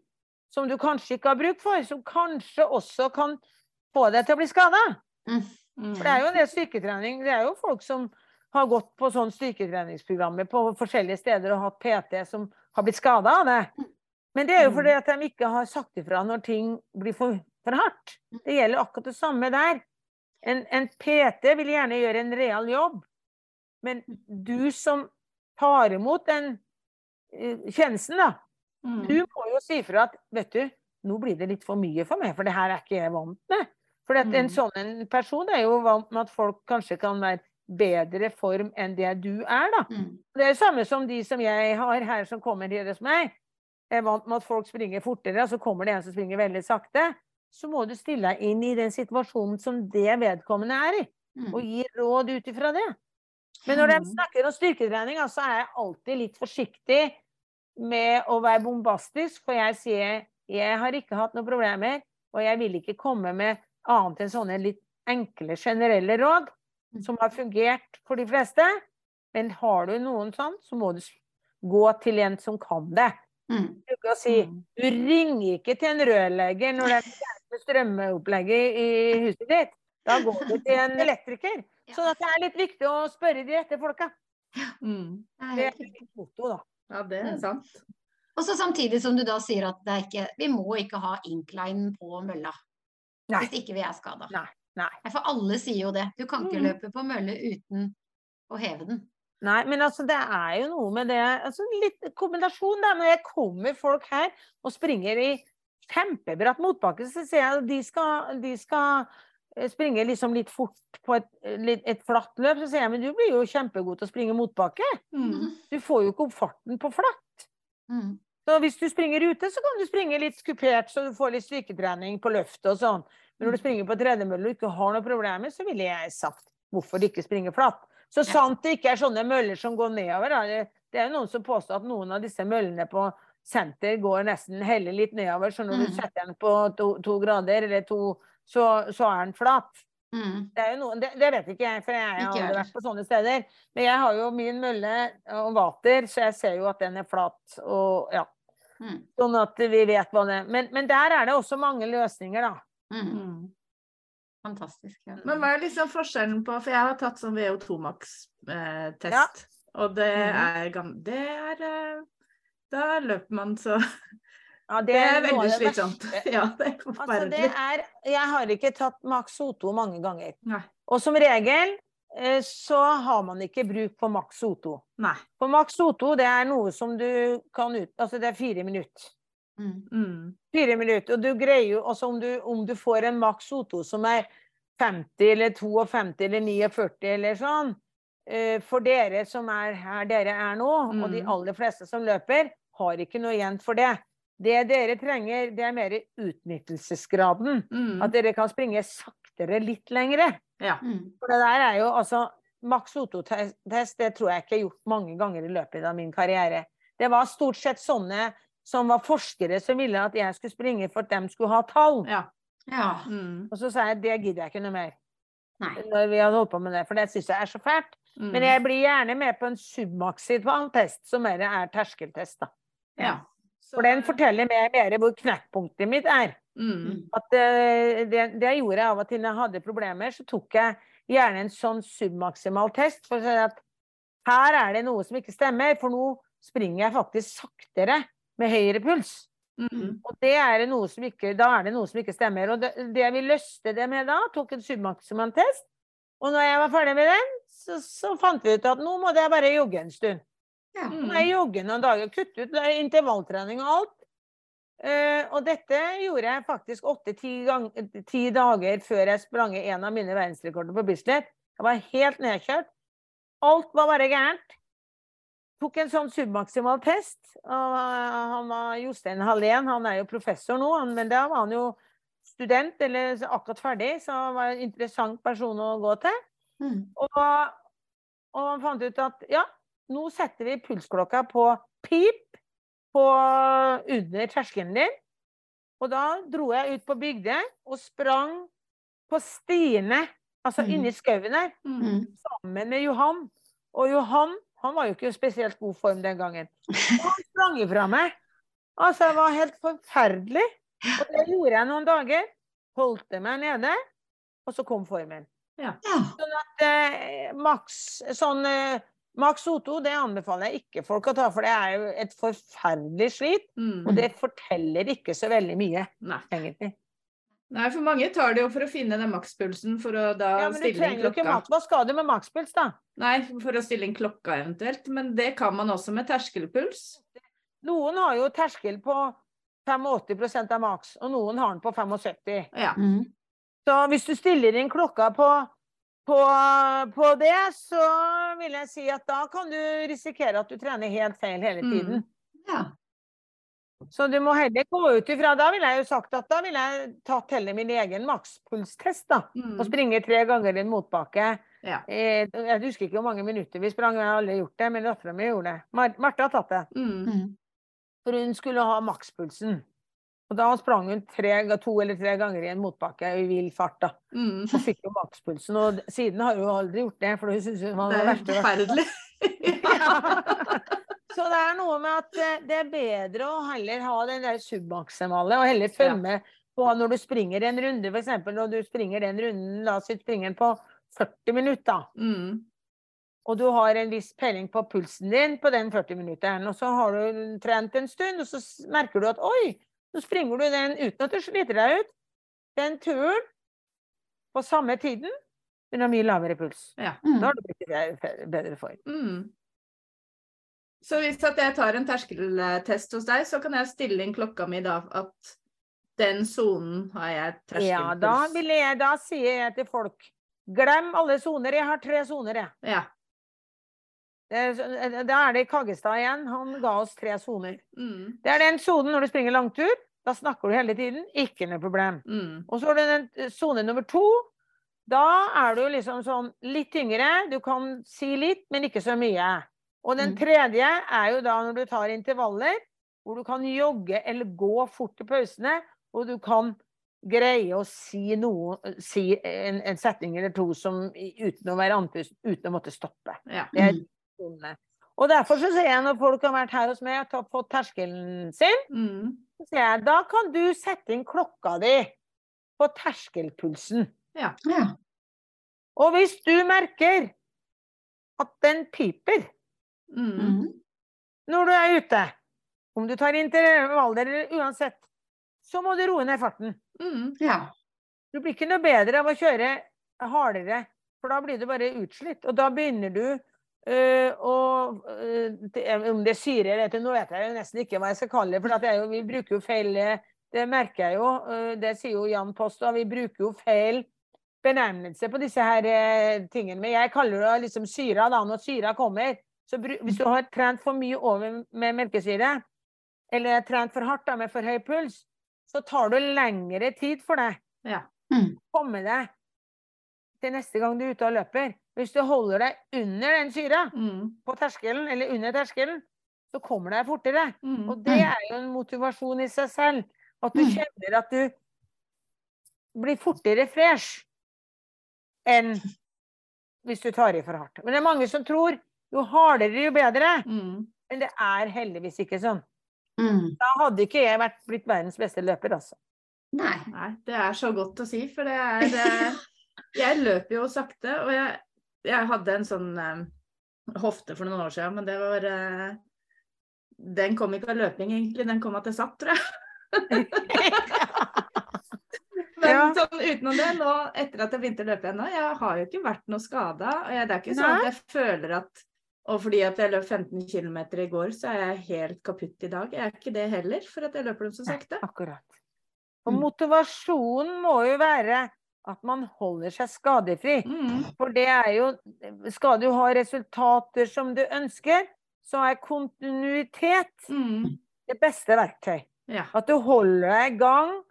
som du kanskje ikke har bruk for, som kanskje også kan få deg til å bli skada. Mm. For det er jo det styrketrening. Det er jo folk som har gått på sånn styrketreningsprogrammer på forskjellige steder og hatt PT som har blitt skada av det. Men det er jo Mm. fordi at de ikke har sagt ifra når ting blir for, for hardt. Det gjelder akkurat det samme der. En, en PT vil gjerne gjøre en real jobb, men du som tar imot den eh, tjenesten, da, Mm. du må jo si ifra at vet du, nå blir det litt for mye for meg, for det her er ikke jeg vant med. For en Mm. sånn en person er jo vant med at folk kanskje kan være bedre form enn det du er, da. Mm. Det er det samme som de som jeg har her som kommer her hos meg. Jeg er vant med at folk springer fortere, og så kommer det en som springer veldig sakte. Så må du stille deg inn i den situasjonen som det vedkommende er i, Mm. og gi råd ut ifra det. Men når de Mm. snakker om styrketrening, så er jeg alltid litt forsiktig med å være bombastisk, for jeg sier jeg har ikke hatt noen problemer, og jeg vil ikke komme med annet enn sånne litt enkle, generelle råd. Som har fungert for de fleste. Men har du noen sånn, så må du gå til en som kan det. Mm. Du kan si Mm. du ringer ikke til en rørlegger når det er strømopplegget i huset ditt. Da går du til en elektriker. Så det er litt viktig å spørre de rette folka. Mm. Det er et foto, da. Ja, det er Mm. sant. Og så samtidig som du da sier at det er ikke, vi må ikke ha incline på mølla. Nei. Hvis ikke vi er skada. Nei. Nei. For alle sier jo det. Du kan ikke Mm. løpe på mølle uten å heve den. Nei, men altså, det er jo noe med det altså, Litt kombinasjon, da. Når jeg kommer folk her og springer i kjempebratt motbakke, så ser jeg at de skal, de skal eh, springe liksom litt fort på et, litt, et flatt løp. Så sier jeg men du blir jo kjempegod til å springe motbakke. Mm. Du får jo ikke opp farten på flatt. Mm. Så hvis du springer ute, så kan du springe litt skupert, så du får litt styrketrening på løftet og sånn. Men når du springer på tredemølle og ikke har noen problemer, så ville jeg sagt hvorfor ikke springe flatt. Så sant det ikke er sånne møller som går nedover. Det det er jo noen som påstår at noen av disse møllene på senter går nesten heller litt nedover, så når du Mm. setter den på to, to grader eller to, så, så er den flat. Mm. Det, er noen, det, det vet ikke jeg, for jeg har Ikke aldri vært på sånne steder. Men jeg har jo min mølle og vater, så jeg ser jo at den er flat. Og, ja. Mm. Sånn at vi vet hva det men, men der er det også mange løsninger, da. Mm. Mm. Fantastisk. Ja. Men hva er liksom forskjellen på For jeg har tatt sånn VO2 Max-test. Ja. Og det Mhm. er, det er eh, Da løper man så Ja, Det er veldig det slitsomt. Ja, det er Altså, forferdelig. det er Jeg har ikke tatt Max O2 mange ganger. Nei. Og som regel eh, så har man ikke bruk for Max O2. Nei. For Max O2 det er noe som du kan ut... Altså det er fire minutter. Mm. Mm. Fire minutter. Og du greier jo altså om du, om du får en maks O2 som er 50 eller 52 eller 49 eller sånn, eh, for dere som er her dere er nå, og de Mm. aller fleste som løper, har ikke noe igjen for det. Det dere trenger, det er mer utnyttelsesgraden. Mm. At dere kan springe saktere litt lengre. Ja. Mm. For det der er jo altså Max O2-test, det tror jeg ikke er har gjort mange ganger i løpet av min karriere. Det var stort sett sånne som var forskere som ville at jeg skulle springe for at de skulle ha tall. ja. Ja. Mm. Og så sa jeg det gidder jeg ikke noe mer. Nei. Når vi hadde holdt på med det, for det syns jeg er så fælt. Mm. Men jeg blir gjerne med på en submaksimal test, som mer er terskeltest. da. ja. Så- For den forteller meg mer hvor knekkpunktet mitt er. mm. At eh, det, det gjorde jeg av og til når jeg hadde problemer, så tok jeg gjerne en sånn submaksimal test for å si at her er det noe som ikke stemmer, for nå springer jeg faktisk saktere med høyere puls. Mm. Og det er noe som ikke, da er det noe som ikke stemmer. Og det, det vi løste det med da, tok en submaksimal test, og når jeg var ferdig med den, så, så fant vi ut at nå måtte jeg bare jogge en stund. Ja. Nå må jeg jogge noen dager, kutte ut er intervalltrening og alt. Uh, og dette gjorde jeg faktisk åtte-ti dager før jeg sprang i en av mine verdensrekorder på Bislett. Jeg var helt nedkjørt. Alt var bare gærent. Tok en sånn submaksimal test. Og eh, han var Jostein Hallén, han er jo professor nå, men da var han jo student, eller akkurat ferdig, så han var en interessant person å gå til. Mm. Og, og han fant ut at ja, nå setter vi pulsklokka på pip på under terskelen din. Og da dro jeg ut på Bygdøy og sprang på stiene, altså Mm. inni skauen der, Mm. Mm. sammen med Johan. Og Johan han var jo ikke i spesielt god form den gangen. Og han sprang ifra meg. Altså, det var helt forferdelig. Og det gjorde jeg noen dager. Holdt meg nede, og så kom formen. Ja. Sånn at eh, Max, sånn, eh, Max O2 det anbefaler jeg ikke folk å ta, for det er jo et forferdelig slit. Mm. Og det forteller ikke så veldig mye, Nei. egentlig. Nei, for mange tar det jo for å finne den makspulsen for å da Ja, men du stille inn trenger jo ikke klokka. Hva skal du med makspuls, da? Nei, for å stille inn klokka eventuelt. Men det kan man også med terskelpuls. Noen har jo terskel på 85% av maks, og noen har den på 75. Ja. Mm. Så hvis du stiller inn klokka på, på, på det, så vil jeg si at da kan du risikere at du trener helt feil hele Mm. tiden. Ja. Så du må heller gå ut ifra Da ville jeg jo sagt at da ville jeg tatt heller min egen makspulstest, da. Mm. Og springe tre ganger i en motbakke. Ja. Eh, Jeg husker ikke hvor mange minutter vi sprang, jeg har aldri gjort det, men dattera mi gjorde det. Mar Marte har tatt det. Mm. Mm. For hun skulle ha makspulsen. Og da sprang hun tre, to eller tre ganger i en motbakke i vill fart, da. Mm. Så fikk hun makspulsen. Og siden har hun aldri gjort det, for hun syns hun var Det det er forferdelig. forferdelig. Så det er noe med at eh, det er bedre å heller ha den der submaksimale, og heller følge Ja. med på når du springer en runde, f.eks. når du springer den runden, la oss si springer den på 40 minutter. Mm. og du har en viss peiling på pulsen din på den 40 minutteren, og så har du trent en stund, og så merker du at oi, nå springer du den uten at du sliter deg ut. Den turen på samme tiden, men har mye lavere puls. Ja. Mm. Da har du blitt i bedre form. Mm. Så hvis at jeg tar en terskeltest hos deg, så kan jeg stille inn klokka mi da at den sonen har jeg terskelpuls. Ja, da, vil jeg, da sier jeg til folk glem alle soner. Jeg har tre soner, jeg. Ja. Det Da er det Kaggestad igjen. Han ga oss tre soner. Mm. Det er den sonen når du springer langtur. Da snakker du hele tiden. Ikke noe problem. Mm. Og så har du den eh, sone nummer to. Da er du liksom sånn litt tyngre. Du kan si litt, men ikke så mye. Og den Mm. tredje er jo da når du tar intervaller, hvor du kan jogge eller gå fort i pausene, og du kan greie å si noe, si en, en setning eller to som, uten å være andpust, uten å måtte stoppe. Ja. Mm. Og derfor så sier jeg når folk har vært her hos meg og fått terskelen sin, Mm. så sier jeg da kan du sette inn klokka di på terskelpulsen. Ja. Og hvis du merker at den piper Mm. Mm. når du er ute, om du tar intervaller eller uansett, så må du roe ned farten. Mm. Ja. Du blir ikke noe bedre av å kjøre hardere, for da blir du bare utslitt. Og da begynner du øh, å øh, det, Om det er syre eller noe, nå vet jeg jo nesten ikke hva jeg skal kalle det, for jo, vi bruker jo feil øh, Det merker jeg jo. øh, det sier jo Jan Post, og vi bruker jo feil benevnelse på disse her øh, tingene. Men jeg kaller det liksom syra, da. Når syra kommer. Så hvis du har trent for mye over med melkesyre, eller trent for hardt da, med for høy puls, så tar det lengre tid for deg Ja. Mm. komme deg til neste gang du er ute og løper. Hvis du holder deg under den syra Mm. på terskelen, eller under terskelen, så kommer du deg fortere. Mm. Og det er jo en motivasjon i seg selv. At du Mm. kjenner at du blir fortere fresh enn hvis du tar i for hardt. Men det er mange som tror jo hardere, jo bedre. Mm. Men det er heldigvis ikke sånn. Mm. Da hadde ikke jeg vært blitt verdens beste løper, altså. Nei. Nei, det er så godt å si, for det er det... Jeg løper jo sakte, og jeg, jeg hadde en sånn eh, hofte for noen år siden, men det var eh, Den kom ikke av løping, egentlig. Den kom av at jeg satt, tror jeg. Men Ja. sånn utenom det, nå etter at jeg begynte å løpe igjen nå, jeg har jo ikke vært noe skada. Og jeg, det er ikke sånn at jeg føler at Og fordi at jeg løp 15 km i går, så er jeg helt kaputt i dag. Jeg er ikke det heller, for at jeg løper dem så sakte. Akkurat. Og Mm. motivasjonen må jo være at man holder seg skadefri. Mm. For det er jo Skal du ha resultater som du ønsker, så er kontinuitet Mm. det beste verktøy. Ja. At du holder deg i gang.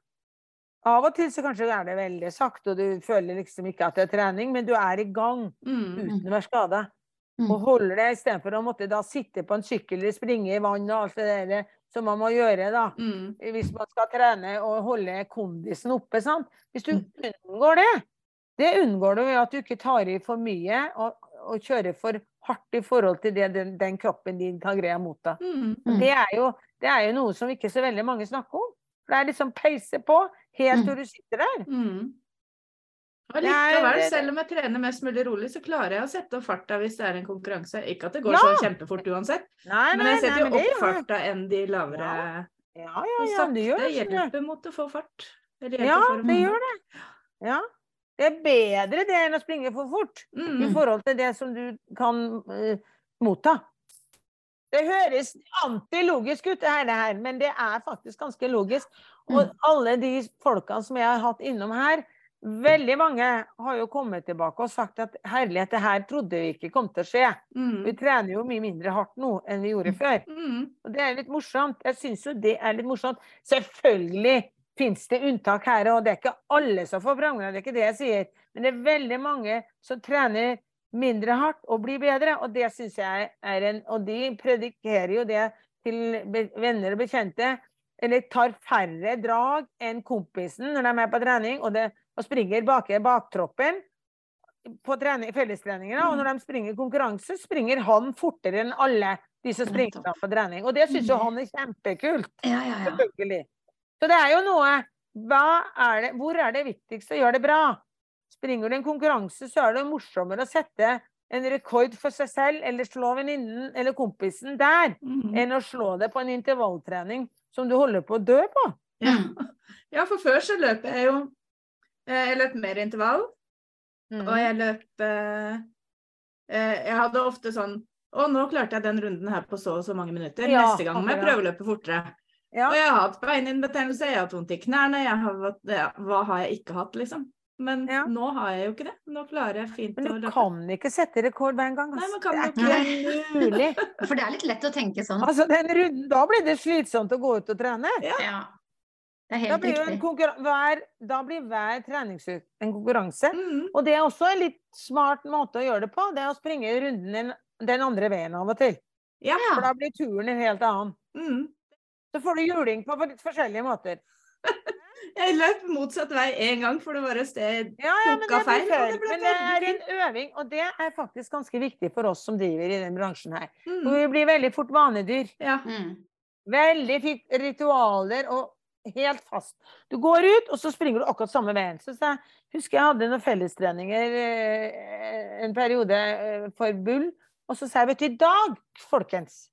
Av og til så kanskje er det veldig sakte, og du føler liksom ikke at det er trening, men du er i gang Mm. uten å være skada. Mm. Og holder det istedenfor å måtte da sitte på en sykkel eller springe i vann og alt det der som man må gjøre, da. Mm. hvis man skal trene og holde kondisen oppe. Sant? Hvis du Mm. unngår det, det unngår du ved at du ikke tar i for mye og, og kjører for hardt i forhold til det den, den kroppen din kan greie å motta. Mm. Mm. Det, er jo, det er jo noe som ikke så veldig mange snakker om. For det er liksom peise på helt Mm. til du sitter der. Mm. Og likevel, selv om jeg trener mest mulig rolig, så klarer jeg å sette opp farta hvis det er en konkurranse. Ikke at det går Ja. så kjempefort uansett, Nei, men jeg setter nei, jo opp farta enn de lavere. Ja, ja, ja, ja, det gjør det. hjelper mot å få fart. Eller Ja, det gjør det. Ja. Det er bedre det enn å springe for fort. i Mm. forhold til det som du kan uh, motta. Det høres antilogisk ut, det her, det her, men det er faktisk ganske logisk. Og alle de folkene som jeg har hatt innom her, veldig mange har jo kommet tilbake og sagt at herlighet, det her trodde vi ikke kom til å skje. Vi Mm. trener jo mye mindre hardt nå enn vi gjorde før. Mm. Og det er litt morsomt. Jeg syns jo det er litt morsomt. Selvfølgelig fins det unntak her, og det er ikke alle som får framgang, det er ikke det jeg sier. Men det er veldig mange som trener mindre hardt og blir bedre, og det syns jeg er en Og de predikerer jo det til venner og bekjente. Eller tar færre drag enn kompisen når de er på trening, og, det, og springer bak baktroppen på trening, fellestreningene. Og når de springer konkurranse, springer han fortere enn alle de som springer på trening. Og det syns jo han er kjempekult. Ja, ja, ja. Selvfølgelig. Så det er jo noe er det, Hvor er det viktigst å gjøre det bra? Springer du en konkurranse, så er det morsommere å sette en rekord for seg selv, eller slå venninnen eller kompisen der, Mm. enn å slå det på en intervalltrening som du holder på å dø på. Ja. Mm. ja, for før så løp jeg jo Jeg løp mer intervall, Mm. og jeg løp eh, eh, Jeg hadde ofte sånn Å, nå klarte jeg den runden her på så og så mange minutter. Ja, Neste gang må jeg prøve å løpe fortere. Ja. Og jeg har hatt beininbetennelse, jeg har hatt vondt i knærne, jeg har, hatt- ja, hva har jeg ikke hatt, liksom? Men Ja. nå har jeg jo ikke det. Nå klarer jeg fint å løpe. Men du kan ikke sette rekord hver en gang. Nei, det er ikke mulig. For det er litt lett å tenke sånn. Altså, den runden, da blir det slitsomt å gå ut og trene. Ja. Det er Da helt blir, jo en riktig. hver, da blir hver treningsuke en konkurranse. Mm. Og det er også en litt smart måte å gjøre det på. Det er å springe runden den, den andre veien av og til. Ja. For da blir turen en helt annen. Mm. Så får du juling på litt forskjellige måter. Jeg løp motsatt vei én gang, for det var et sted Ja, ja, men det feil, og det Men det er en øving, og det er faktisk ganske viktig for oss som driver i den bransjen her. For mm. vi blir veldig fort vanedyr. Ja. Mm. Veldig fint ritualer og helt fast. Du går ut, og så springer du akkurat samme veien. Så jeg husker jeg hadde noen fellestreninger eh, en periode eh, for Bull, og så sa jeg vet du, i dag, folkens,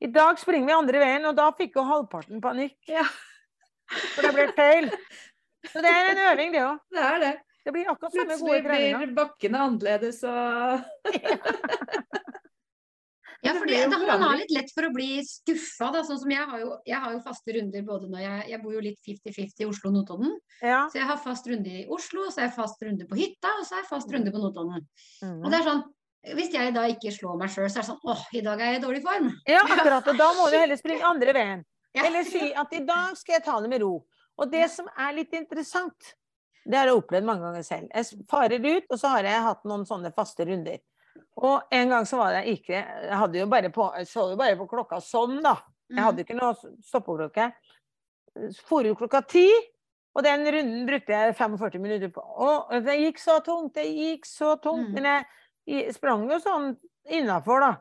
I dag springer vi andre veien, og da fikk jo halvparten panikk. Ja. For det ble feil. Så det er en øving, det òg. Det er det. Det blir akkurat samme gode Plutselig blir bakkene annerledes og Ja, for han har litt lett for å bli skuffa. Da. Sånn som jeg har, jo, jeg har jo faste runder både når jeg Jeg bor jo litt 50-50 i Oslo og Notodden. Ja. Så jeg har fast runde i Oslo, så har jeg fast runde på hytta, og så har jeg fast runde på Notodden. Og Mhm. det er sånn hvis jeg da ikke slår meg sjøl, så er det sånn åh, i dag er jeg i dårlig form. ja, akkurat. Og da må du heller springe andre veien. Ja. Eller si at i dag skal jeg ta det med ro. Og det som er litt interessant, det har jeg opplevd mange ganger selv. Jeg farer ut, og så har jeg hatt noen sånne faste runder. Og en gang så var jeg ikke Jeg hadde jo bare på, så jo bare på klokka sånn, da. Jeg hadde ikke noe stoppeklokke. For ut klokka ti, og den runden brukte jeg 45 minutter på. Og det gikk så tungt, det gikk så tungt. Mm. Men jeg, sprang jo sånn innafor, da.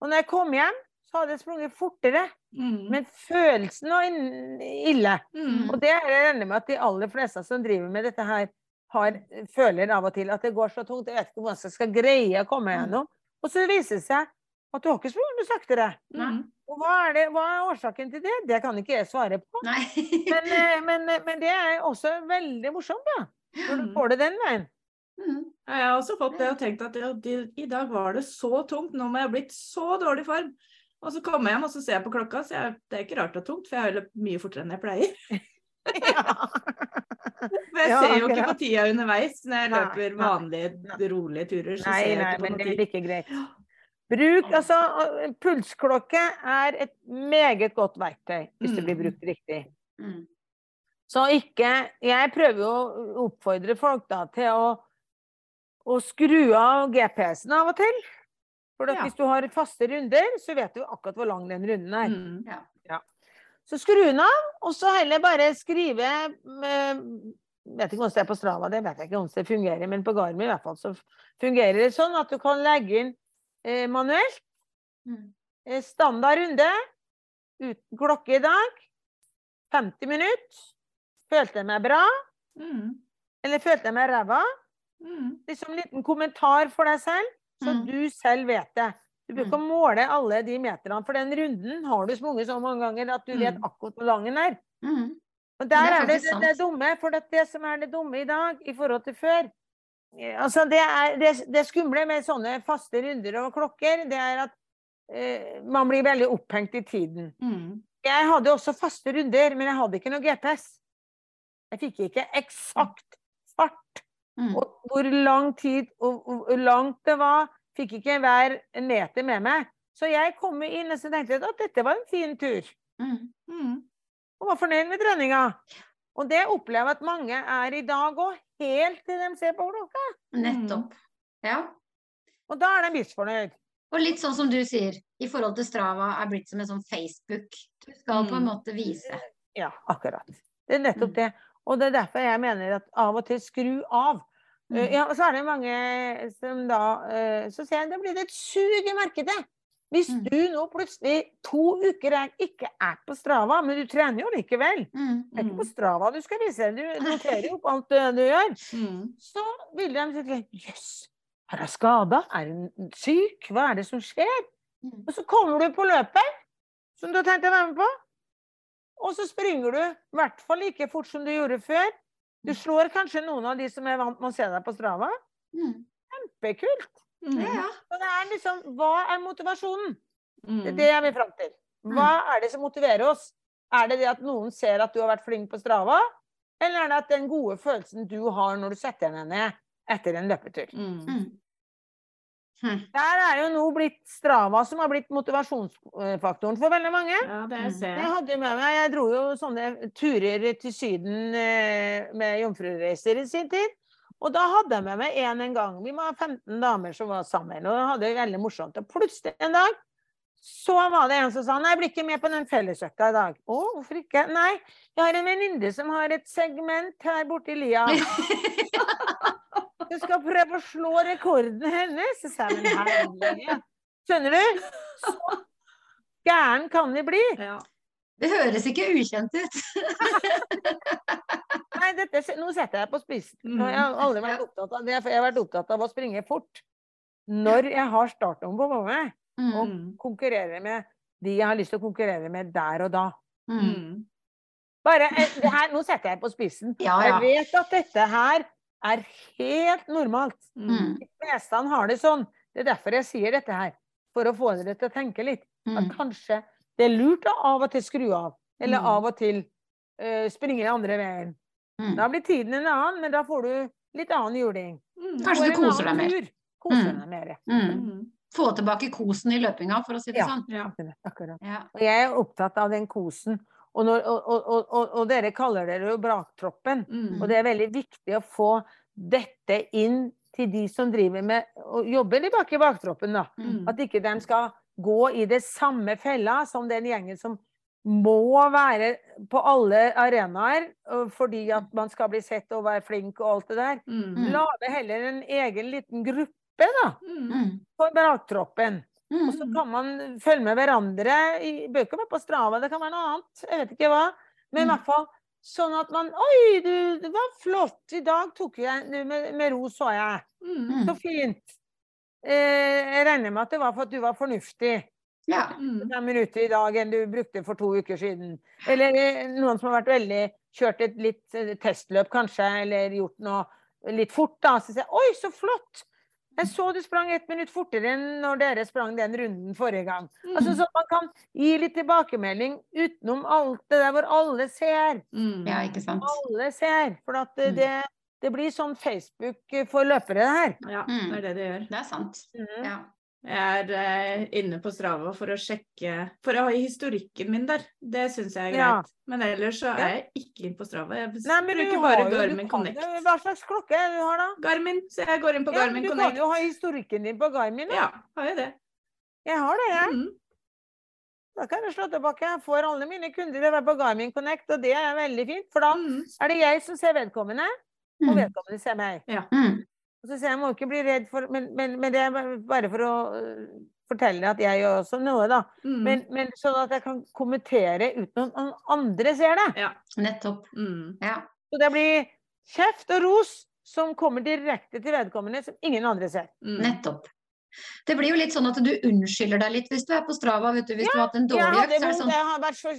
Og når jeg kom hjem, så hadde jeg sprunget fortere. mm. Men følelsen var ille. mm. Og det er jeg regner med at de aller fleste som driver med dette her, har, føler av og til at det går så tungt. Jeg vet ikke hvordan jeg skal greie å komme Mm. gjennom. Og så viser det seg at du har ikke så mye saktere. Mm. Og hva er, det, hva er årsaken til det? Det kan ikke jeg svare på. Men, eh, men, eh, men det er også veldig morsomt, da. Når du får det den veien. Mm. Jeg har også fått det og tenkt at ja, i dag var det så tungt, nå må jeg ha blitt så dårlig form. Og så kommer jeg hjem og så ser jeg på klokka, så jeg, det er ikke rart det er tungt, for jeg har løpt mye fortere enn jeg pleier. For jeg Ja, ser jo ikke på tida underveis når jeg løper vanlige, rolige turer. Så Nei, ser jeg nei, ikke på men det er ikke greit. Bruk, altså, eh, Pulsklokke er et meget godt verktøy hvis det blir Mm. brukt riktig. Mm. Så ikke Jeg prøver jo å oppfordre folk da til å, å skru av GPS-en av og til. For Ja. hvis du har faste runder, så vet du akkurat hvor lang den runden er. Mm. Så skru den av, og så heller bare skrive med, Vet ikke hvordan det er på Strava, det vet jeg ikke hvordan det fungerer, men på Garmin i hvert fall så fungerer det sånn at du kan legge inn eh, manuelt Mm. eh, standard runde uten klokke i dag. 50 minutter. Følte jeg meg bra, Mm. eller følte jeg meg ræva? Mm. Liksom en liten kommentar for deg selv, så Mm. du selv vet det. Du bør ikke måle alle de meterne, for den runden har du sprunget så mange ganger at du vet Mm. akkurat hvor lang den er. Mm. Og der Det er er det det, det dumme, for det, som er det dumme i dag i forhold til før eh, Altså, det, er, det, det skumle med sånne faste runder og klokker, det er at eh, man blir veldig opphengt i tiden. Mm. Jeg hadde også faste runder, men jeg hadde ikke noe GPS. Jeg fikk ikke eksakt fart Mm. og hvor lang tid og hvor langt det var. Fikk ikke hver meter med meg. Så jeg kom inn og så tenkte at dette var en fin tur. Mm. Mm. Og var fornøyd med treninga. Og det opplever jeg at mange er i dag òg, helt til de ser på klokka. Nettopp. Ja. Og da er de misfornøyd. Og litt sånn som du sier, i forhold til Strava er blitt som en sånn Facebook. Du skal på en Mm. måte vise. Ja, akkurat. Det er nettopp Mm. det. Og det er derfor jeg mener at av og til skru av. Mm. Eh, Ja, og så er det mange som da eh, Så ser jeg det blir et sug i markedet. Hvis Mm. du nå plutselig to uker er, ikke er på Strava, men du trener jo likevel. Mm. Det er ikke Mm. på Strava du skal vise, du noterer jo opp alt du gjør. Mm. Så vil de tenke jøss, er hun skada? Er hun syk? Hva er det som skjer? Mm. Og så kommer du på løpet, som du har tenkt å være med på. Og så springer du i hvert fall like fort som du gjorde før. Du slår kanskje noen av de som er vant med å se deg på Strava. Mm. Kjempekult. Mm. Ja. Så det er liksom, hva er motivasjonen? Det er Mm. det jeg vil fram til. Hva er det som motiverer oss? Er det det at noen ser at du har vært flink på Strava? Eller er det at den gode følelsen du har når du setter deg ned etter en løpetur? Mm. Mm. Mm. Der er jo nå blitt Strava som har blitt motivasjonsfaktoren for veldig mange. Ja, det Mm. ser Jeg jeg. hadde med meg, jeg dro jo sånne turer til Syden eh, med jomfrureiser i sin tid. Og da hadde jeg med meg en en gang. Vi var 15 damer som var sammen, og hadde det veldig morsomt. Og plutselig en dag så var det en som sa nei, jeg blir ikke med på den fellesøkta i dag. Å, hvorfor ikke? Nei, jeg har en venninne som har et segment her borte i lia. Du skal prøve å slå rekorden hennes. Så sa jeg, men. Skjønner du? Så gæren kan det bli. Ja. Det høres ikke ukjent ut. Nei, dette, nå setter jeg på spissen. Mm. Jeg har aldri vært opptatt av det, for jeg har vært opptatt av å springe fort. Når jeg har startnummer på meg og Mm. konkurrerer med de jeg har lyst til å konkurrere med der og da. Mm. Mm. Bare, eh, det her, nå setter jeg på spissen. Ja, ja. Jeg vet at dette her er helt normalt. Mm. De fleste har det sånn. Det er derfor jeg sier dette her. For å få dere til å tenke litt. At Mm. kanskje det er lurt å av og til skru av. Eller Mm. av og til uh, springe andre veien. Mm. Da blir tiden en annen, men da får du litt annen juling. Mm. Kanskje du koser deg mer. Koser Mm. deg mer. Mm. Mm. Få tilbake kosen i løpinga, for å si det Ja. sånn. Ja. Akkurat, akkurat. Ja. Og jeg er opptatt av den kosen. Og, når, og, og, og, dere kaller dere jo braktroppen. Mm. Og det er veldig viktig å få dette inn til de som driver med og jobber tilbake i baktroppen. da. Mm. At ikke de skal gå i det samme fella som den gjengen som må være på alle arenaer fordi at man skal bli sett og være flink og alt det der. Mm. Mm. Lage heller en egen liten gruppe da, Mm. Mm. for braktroppen. Og så Mm. kan man følge med hverandre. i- være på Strava, det kan være noe annet. Jeg vet ikke hva. Men i Mm. hvert fall sånn at man Oi, du, det var flott! I dag tok jeg med, med ro, så jeg. Mm. Mm. Så fint. Eh, jeg regner med at det var for at du var fornuftig. Ja. Mm. Minutter i dag enn du brukte for to uker siden. Eller eh, noen som har vært veldig Kjørt et litt eh, testløp, kanskje, eller gjort noe litt fort, da. Så sier jeg Oi, så flott! Jeg så du sprang ett minutt fortere enn når dere sprang den runden forrige gang. Altså Så man kan gi litt tilbakemelding utenom alt det der hvor alle ser. Mm. ja, ikke sant. Alle ser. For at det, Mm. det, det blir sånn Facebook for løpere, det her. Ja, Mm. det er det det gjør. Det er sant. Mhm. Ja. Jeg er eh, inne på Strava for å sjekke For å ha historikken min der. Det syns jeg er greit. Ja. Men ellers så er jeg ikke inne på Strava. Jeg Nei, men bruker du bare jo, Garmin Connect. jo- hva slags klokke er det du har, da? Garmin, så jeg går inn på Ja, Garmin du kan jo ha historikken din på Garmin. Da. Ja, har jeg det. Jeg har det, jeg. Mm. Da kan jeg slå tilbake. Jeg får alle mine kunder til å være på Garmin Connect, og det er veldig fint. For da Mm. er det jeg som ser vedkommende, og Mm. vedkommende ser meg. Mm. Og så sier jeg, jeg må ikke bli redd for Men, men, men det er bare for å øh, fortelle at jeg gjør også noe, da. Mm. Men, men sånn at jeg kan kommentere uten at noen andre ser det. Ja. Nettopp. Mm. Ja. Så det blir kjeft og ros som kommer direkte til vedkommende, som ingen andre ser. Mm. Nettopp. Det blir jo litt sånn at du unnskylder deg litt hvis du er på Strava, vet du, hvis du har hatt en dårlig økt. Er sånn jeg har vært så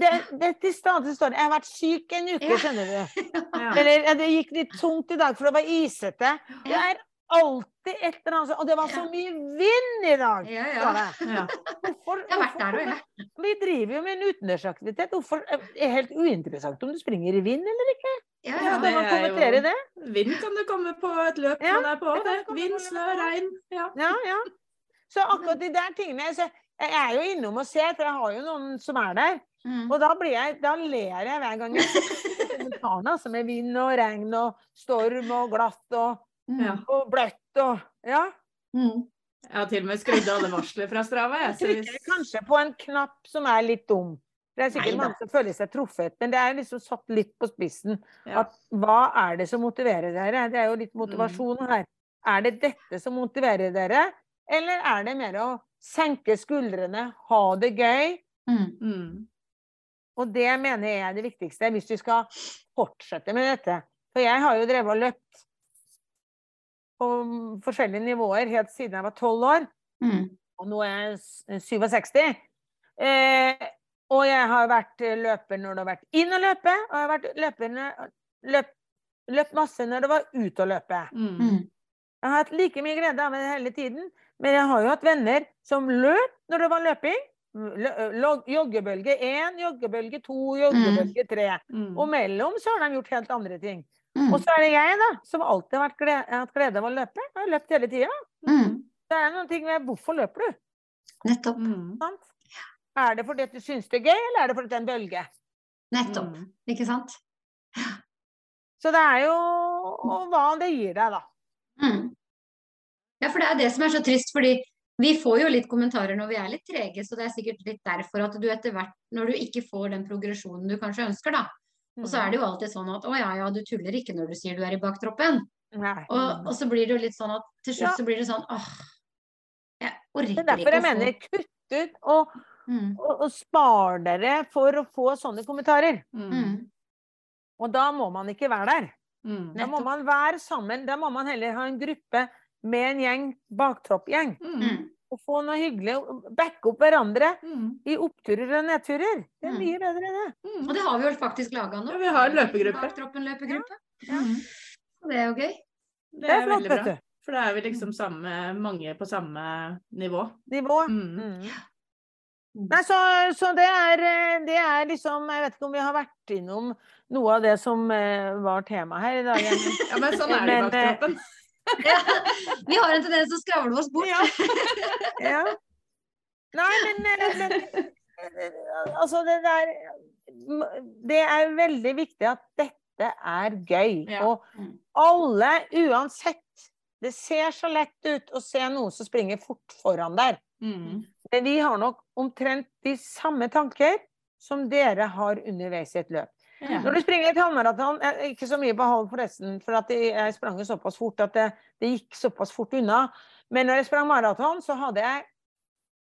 det, det til stadig står det, Jeg har vært syk en uke, Ja. skjønner du. Ja. Eller ja, det gikk litt tungt i dag, for det var isete. Det er alltid et eller annet. Og det var så mye vind i dag! Ja, ja. det. Ja. Hvorfor, Jeg har vært der òg, jeg. Vi driver jo med en utendørsaktivitet. Hvorfor Det er helt uinteressant om du springer i vind eller ikke. Ja, Ja, ja. Man det er jo- kommentere det? Vind kan det komme på et løp Ja, man er på. det Det. Vind, snø, regn. Ja. Ja, ja. Så akkurat de der tingene så Jeg er jo innom og ser, for jeg har jo noen som er der. Mm. Og da, blir jeg, da ler jeg hver gang jeg ser kommentarene, altså med vind og regn og storm og glatt og, Mm. Ja. og bløtt og Ja. Mm. Jeg har til og med skrudd alle varsler fra Strava. Jeg, trykker hvis... kanskje på en knapp som er litt dum. Det er sikkert mange som føler seg truffet, men det er liksom satt litt på spissen. Ja. At hva er det som motiverer dere? Det er jo Mm. litt motivasjon her. Er det dette som motiverer dere, eller er det mer å senke skuldrene, ha det gøy? Mm. Mm. Og det mener jeg er det viktigste hvis du skal fortsette med dette. For jeg har jo drevet og løpt på forskjellige nivåer helt siden jeg var tolv år. Mm. og nå er jeg 67. Eh, og jeg har vært eh, løper når det har vært inn å løpe, og jeg har vært løper løp, løp, masse når det var ut å løpe. Mm. Mm. Jeg har hatt like mye glede av det hele tiden, men jeg har jo hatt venner som løp når det var løping. Joggebølge én, joggebølge to, joggebølge tre. Mm. Og mellom så har de gjort helt andre ting. Mm. Og så er det jeg, da, som alltid har glede, hatt glede av å løpe. Jeg har løpt hele tida. Mm. Det er noen ting med hvorfor løper du? Nettopp. Mm. Er det fordi du syns det er gøy, eller er det fordi det er en bølge? Nettopp. Mm. Ikke sant? Så det er jo hva det gir deg, da. Ja, for det er det som er så trist, fordi vi får jo litt kommentarer når vi er litt trege, så det er sikkert litt derfor at du etter hvert, når du ikke får den progresjonen du kanskje ønsker, da, og så er det jo alltid sånn at å ja, ja, du tuller ikke når du sier du er i baktroppen. Og, og så blir det jo litt sånn at til slutt Ja. så blir det sånn åh, jeg orker Det er derfor jeg mener kutt ut og, mm. og, og spar dere for å få sånne kommentarer. Mm. Mm. Og da må man ikke være der. Mm. Da må man være sammen. Da må man heller ha en gruppe med en gjeng, baktroppgjeng. Mm. Mm. Og få noe hyggelig. Backe opp hverandre Mm. i oppturer og nedturer. Det er Mm. mye bedre, det. Mm. Og det har vi vel faktisk laga nå. Ja, vi har løpegruppe. Baktroppen løpegruppe. Ja. Og det er jo gøy. Det Det er flott, veldig vet du. For da er vi liksom samme, mange på samme nivå. Nivå. Mm. Mm. Nei, så, så det, er, eh, det er liksom Jeg vet ikke om vi har vært innom noe av det som eh, var tema her i dag. Ja, men sånn er det i eh, baktroppen. Ja, vi har en tendens til å skravle oss bort. Ja. Ja. Nei, men, eh, men eh, Altså, det der Det er veldig viktig at dette er gøy. Ja. Og Mm. alle, uansett Det ser så lett ut å se noen som springer fort foran der. Mm. Men vi har nok omtrent de samme tanker som dere har underveis i et løp. Ja. Når du springer et halvmaraton, eh, ikke så mye på halv forresten, for at jeg sprang jo såpass fort at det, det gikk såpass fort unna. Men når jeg sprang maraton, så hadde jeg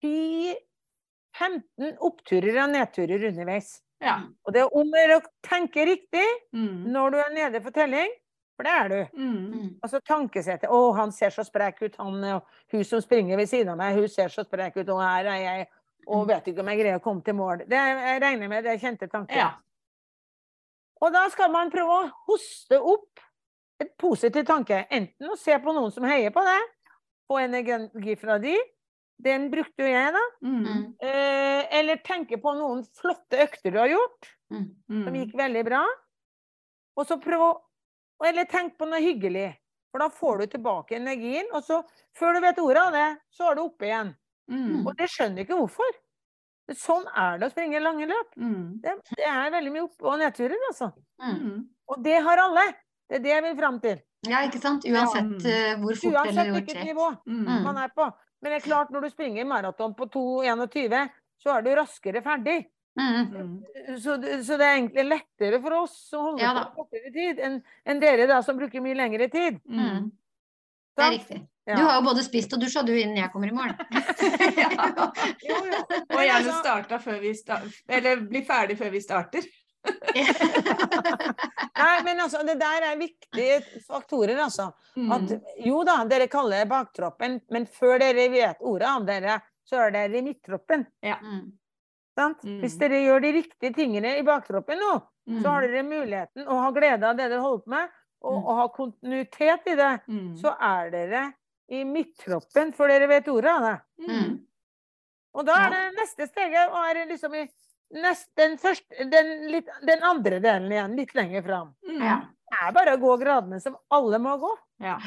10-15 oppturer og nedturer underveis. Ja. Og det er om å gjøre å tenke riktig Mm. når du er nede for telling, for det er du. Mm. Mm. Altså tankesettet. 'Å, han ser så sprek ut, han og hun som springer ved siden av meg, hun ser så sprek ut, og her er jeg, og vet ikke om jeg greier å komme til mål.' Det jeg regner med det er kjente tanker. ja. Og da skal man prøve å hoste opp et positiv tanke. Enten å se på noen som heier på deg, få energi fra de. Den brukte jo jeg, da. Mm. Mm. Eh, eller tenke på noen flotte økter du har gjort, Mm. som Mm. gikk veldig bra. Og så prøve å Eller tenk på noe hyggelig. For da får du tilbake energien. Og så, før du vet ordet av det, så er du oppe igjen. Mm. Og det skjønner ikke hvorfor. Sånn er det å springe lange løp. Mm. Det, det er veldig mye opp- og nedturer, altså. Mm. Mm. Og det har alle. Det er det jeg vil fram til. Ja, ikke sant? Uansett eh, hvor fort eller Uansett hvor hvilket tregt. nivå Mm. man er på. Men det er klart, når du springer maraton på 2,21, så er du raskere ferdig. Mm. Mm. Så, så det er egentlig lettere for oss å holde Ja på kortere tid enn enn dere da, som bruker mye lengre tid. Mm. Det er riktig. Ja. Du har jo både spist og dusja du innen jeg kommer i mål. ja. Jo, jo. Og gjerne altså- starta før vi starter Eller bli ferdig før vi starter. Nei, men altså, det der er viktige faktorer, altså. Mm. At, jo da, dere kaller det baktroppen, men før dere vet ordet av dere, så er dere i midttroppen. Mm. Sant? Mm. Hvis dere gjør de riktige tingene i baktroppen nå, Mm. så har dere muligheten å ha glede av det dere holder på med, og, Mm. og ha kontinuitet i det. Mm. Så er dere i midttroppen for dere vet ordet av det. Mm. Og da er det neste steget å være liksom i nest, den, første, den, litt, den andre delen igjen, litt lenger fram. Mm. Ja. Det er bare å gå gradene som alle må gå. ja.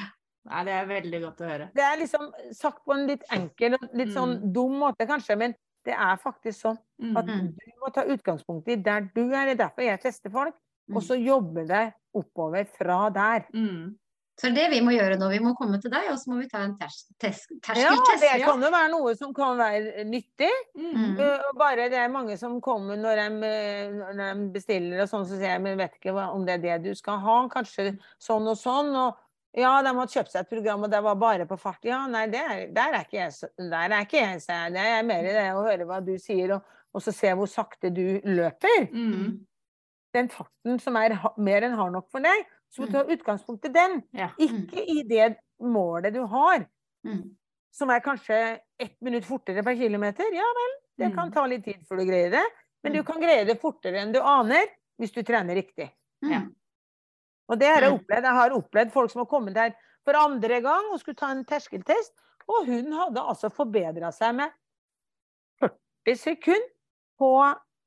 Nei, det er veldig godt å høre. Det er liksom sagt på en litt enkel og litt sånn Mm. dum måte, kanskje, men det er faktisk sånn at Mm. du må ta utgangspunkt i der du er. Det er derfor jeg tester folk, og så jobbe deg oppover fra der. Mm. Så det vi må gjøre nå, vi må komme til deg, og så må vi ta en ters ters Ja, det kan jo være noe som kan være nyttig. Mm. Uh, bare det er mange som kommer når de, eh, når de bestiller og sånn, så sier jeg men vet ikke om det er det du skal ha. Kanskje sånn og sånn. Og ja, de har kjøpt seg et program, og det var bare på fart. Ja, nei, det er, der er ikke jeg, der er ikke jeg, sier jeg. Det er mer i det å høre hva du sier, og, og så se hvor sakte du løper. Mm. Den farten som er mer enn hard nok for deg. Så må du ta utgangspunkt i den, Ja. ikke i det målet du har. Mm. Som er kanskje ett minutt fortere per kilometer. Ja vel, det kan Mm. ta litt tid før du greier det. Men du kan greie det fortere enn du aner, hvis du trener riktig. Ja. Mm. Og det har jeg Mm. opplevd. Jeg har opplevd folk som har kommet her for andre gang og skulle ta en terskeltest, og hun hadde altså forbedra seg med 40 sekunder på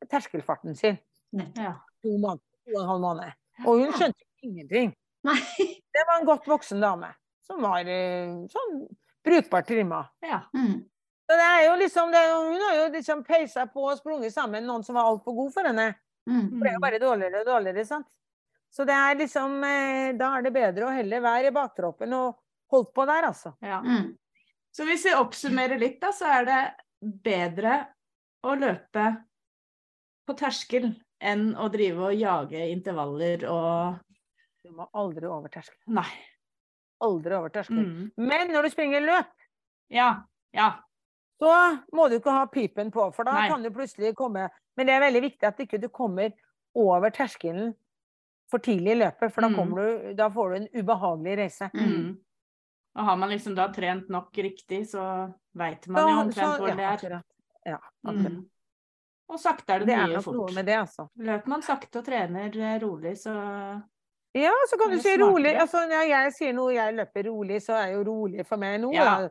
terskelfarten sin. Ja. To måneder, to og en halv måned. Og hun skjønte ingenting. Nei. Det var en godt voksen dame som var eh, sånn brukbart trimma. Ja. Mm. Så det er jo liksom, det, er hun har jo liksom peisa på og sprunget sammen noen som var altfor god for henne. Mm. Det ble jo bare dårligere og dårligere, sant. Så det er liksom eh, Da er det bedre å heller være i baktroppen og holde på der, altså. ja. Mm. Så hvis vi oppsummerer litt, da, så er det bedre å løpe på terskel enn å drive og jage intervaller og Du må aldri over terskelen. Nei. Aldri over terskelen. Mm. Men når du springer løp, Ja. Ja. så må du ikke ha pipen på, for da Nei. kan du plutselig komme Men det er veldig viktig at ikke du kommer over terskelen for tidlig i løpet, for da, Mm. du, da får du en ubehagelig reise. Mm. Mm. Og har man liksom da trent nok riktig, så veit man da, jo omtrent så- hvor ja, det er. akkurat. Ja, akkurat. Mm. Og sakte er det, Det er mye nok fort. noe med det, altså. Løper man sakte og trener eh, rolig, så Ja, så kan du si rolig. Altså, når jeg sier noe, jeg løper rolig, så er jo rolig for meg nå. Ja. da.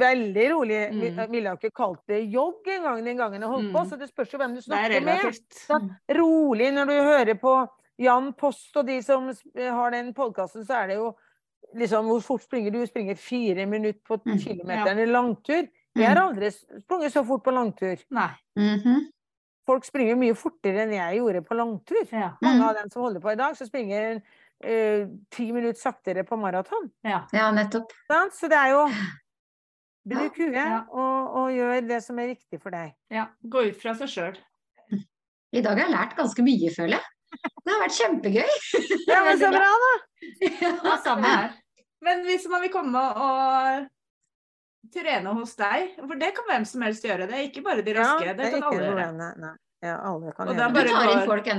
Veldig rolig. Vi- Mm. Jeg ville ikke kalt det jogg engang den gangen jeg holdt på, Mm. så det spørs jo hvem du er snakker med. Så rolig når du hører på Jan Post og de som har den podkasten, så er det jo liksom Hvor fort springer du? Springer fire minutter på Mm, kilometeren ja. langtur. Jeg har aldri sprunget så fort på langtur. Nei. Mhm. Folk springer mye fortere enn jeg gjorde på langtur. Ja. Mange Mm. av dem som holder på i dag, så springer uh, ti minutter saktere på maraton. ja. Ja, nettopp. Så det er jo Bruk huet Ja. og, og gjør det som er riktig for deg. ja. Gå ut fra seg sjøl. I dag har jeg lært ganske mye, føler jeg. Det har vært kjempegøy. Ja, men så bra, da! Ja, samme her. Men hvis man vil komme og trene hos deg, for det kan hvem som helst gjøre, det er ikke bare de raske. Ja, det kan ikke alle gjøre. Ja, alle kan Og gjøre det. Du tar inn folk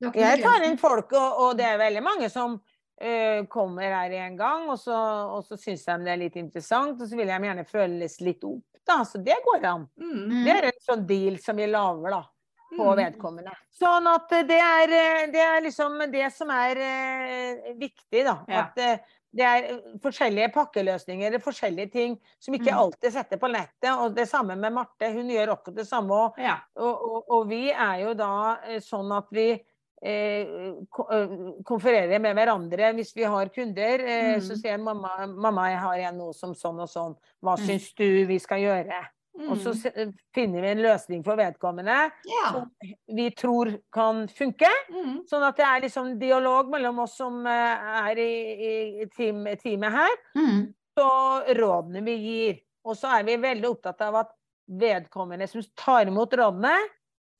ikke Jeg tar inn folk, og, og det er veldig mange som uh, kommer her en gang, og så, og så syns de det er litt interessant, og så vil de gjerne føles litt opp, da. Så det går an. Mm. Det er en sånn deal som vi lager, da. På Mm. vedkommende. Sånn at det er, eh, det er liksom det som er uh, viktig, da. Ja. At eh, det er eh, forskjellige pakkeløsninger forskjellige ting som ikke Mm. alltid setter på nettet. Og det samme med Marte. Hun gjør akkurat det samme. Og, Ja. og, og, og vi er jo da eh, sånn at vi eh, eh, konfererer med hverandre hvis vi har kunder. Eh, Mm. Så sier mamma, mamma, jeg har igjen noe som sånn og sånn. Hva Mm. syns du vi skal gjøre? Og så Mm. finner vi en løsning for vedkommende Ja. som vi tror kan funke. Mm. Sånn at det er liksom dialog mellom oss som eh, er i, i team, teamet her, Mm. og rådene vi gir. Og så er vi veldig opptatt av at vedkommende som tar imot rådene,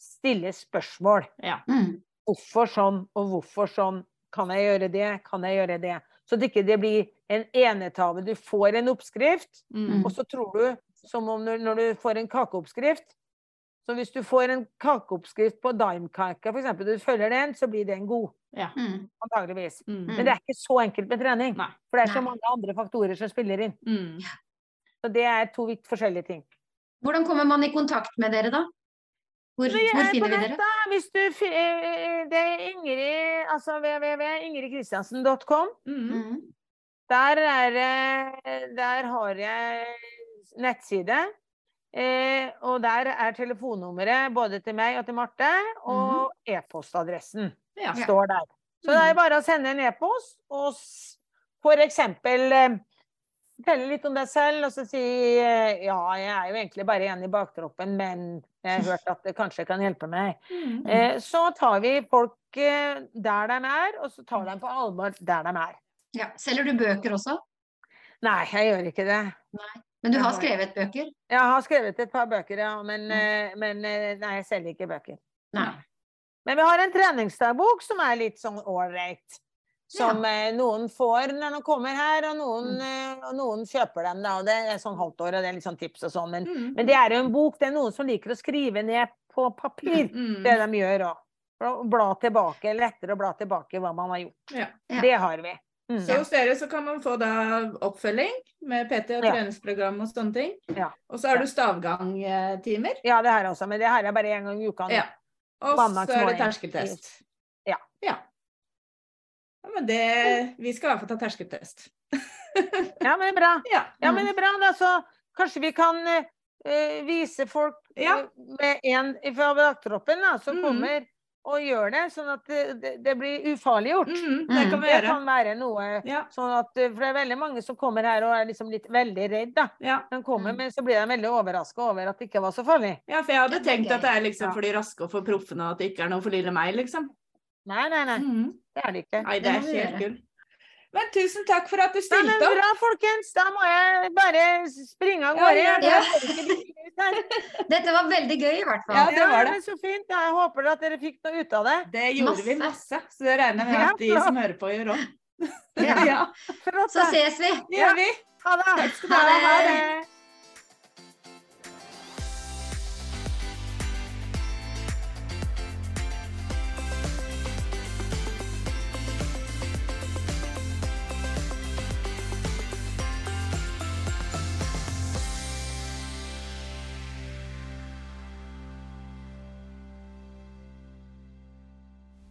stiller spørsmål. Ja. Mm. Hvorfor sånn, og hvorfor sånn? Kan jeg gjøre det? Kan jeg gjøre det? Så det ikke det blir en enetave. Du får en oppskrift, Mm. og så tror du, som om når, når du får en kakeoppskrift Så hvis du får en kakeoppskrift på daimkake, f.eks., du følger den, så blir den god. Ja. Mm. Antageligvis. Mm. Men det er ikke så enkelt med trening. Nei. For det er så Nei. mange andre faktorer som spiller inn. Mm. Så det er to vidt forskjellige ting. Hvordan kommer man i kontakt med dere, da? Hvor, hvor er finner vi dere? da. Hvis du, fi- eh, det er Ingrid, altså www.ingridkristiansen.com. Mm. Mm. Der, er, der har jeg nettside. Eh, og der er telefonnummeret både til meg og til Marte, og e-postadressen Ja. Står der. Så det er bare å sende en e-post, og for eksempel eh, fortelle litt om deg selv, og så si eh, ja, jeg er jo egentlig bare en i baktroppen, men jeg har hørt at det kanskje kan hjelpe meg. Mm. Eh, så tar vi folk eh, der de er, og så tar de på alvor der de er. Ja. Selger du bøker også? Nei, jeg gjør ikke det. Men du har skrevet bøker? Jeg har skrevet et par bøker, ja, men, mm. men eh, nei, jeg selger ikke bøker. Nei. Men vi har en treningsdagbok som er litt sånn ålreit. Som ja. noen får når de kommer her, og noen, mm. og noen kjøper dem. Da, og det er sånn halvt år, og det er litt sånn tips og sånn. Men, Mm. men det er jo en bok. Det er noen som liker å skrive ned på papir Mm. det de gjør òg. Bla tilbake. Lettere å bla tilbake hva man har gjort. Ja. Ja. Det har vi. Mm. Så hos dere så kan man få da oppfølging med PT og Ja. treningsprogram og sånne ting. Ja. Og så har du stavgangtimer. Ja, det her også, men det her er bare én gang i uka. Ja. Og så er det terskeltest. Ja. ja. Men det Vi skal i hvert fall ta terskeltest. Ja, men det er bra. Ja. Ja, men det er bra. Da, så kanskje vi kan uh, vise folk eh, med en fra da, som mm. kommer og gjør det, sånn at det, det, blir ufarliggjort. Mm, det kan vi Det gjøre. kan være noe Ja. sånn at, eh, For det er veldig mange som kommer her og er liksom litt veldig redd. da. Ja. De kommer, Mm. Men så blir de veldig overraska over at det ikke var så farlig. ja, for jeg hadde Ja, tenkt at det er liksom Ja. for de raske og for proffene, og at det ikke er noe for lille meg, liksom. Nei, nei, nei. Mm. Det er det ikke. Nei, det er helt gull. Men tusen takk for at du stilte opp. bra, folkens. Da må jeg bare springe av Ja, gårde. Ja, her. Dette var veldig gøy, i hvert fall. Ja, det var det. Så fint. Jeg håper at dere fikk noe ut av det. Det gjorde vi Masse. masse, så det regner jeg med at de som hører på, gjør òg. Ja. Ja, Så ses vi. det gjør vi. Ha det. Takk skal du ha. Ha det. Ha det.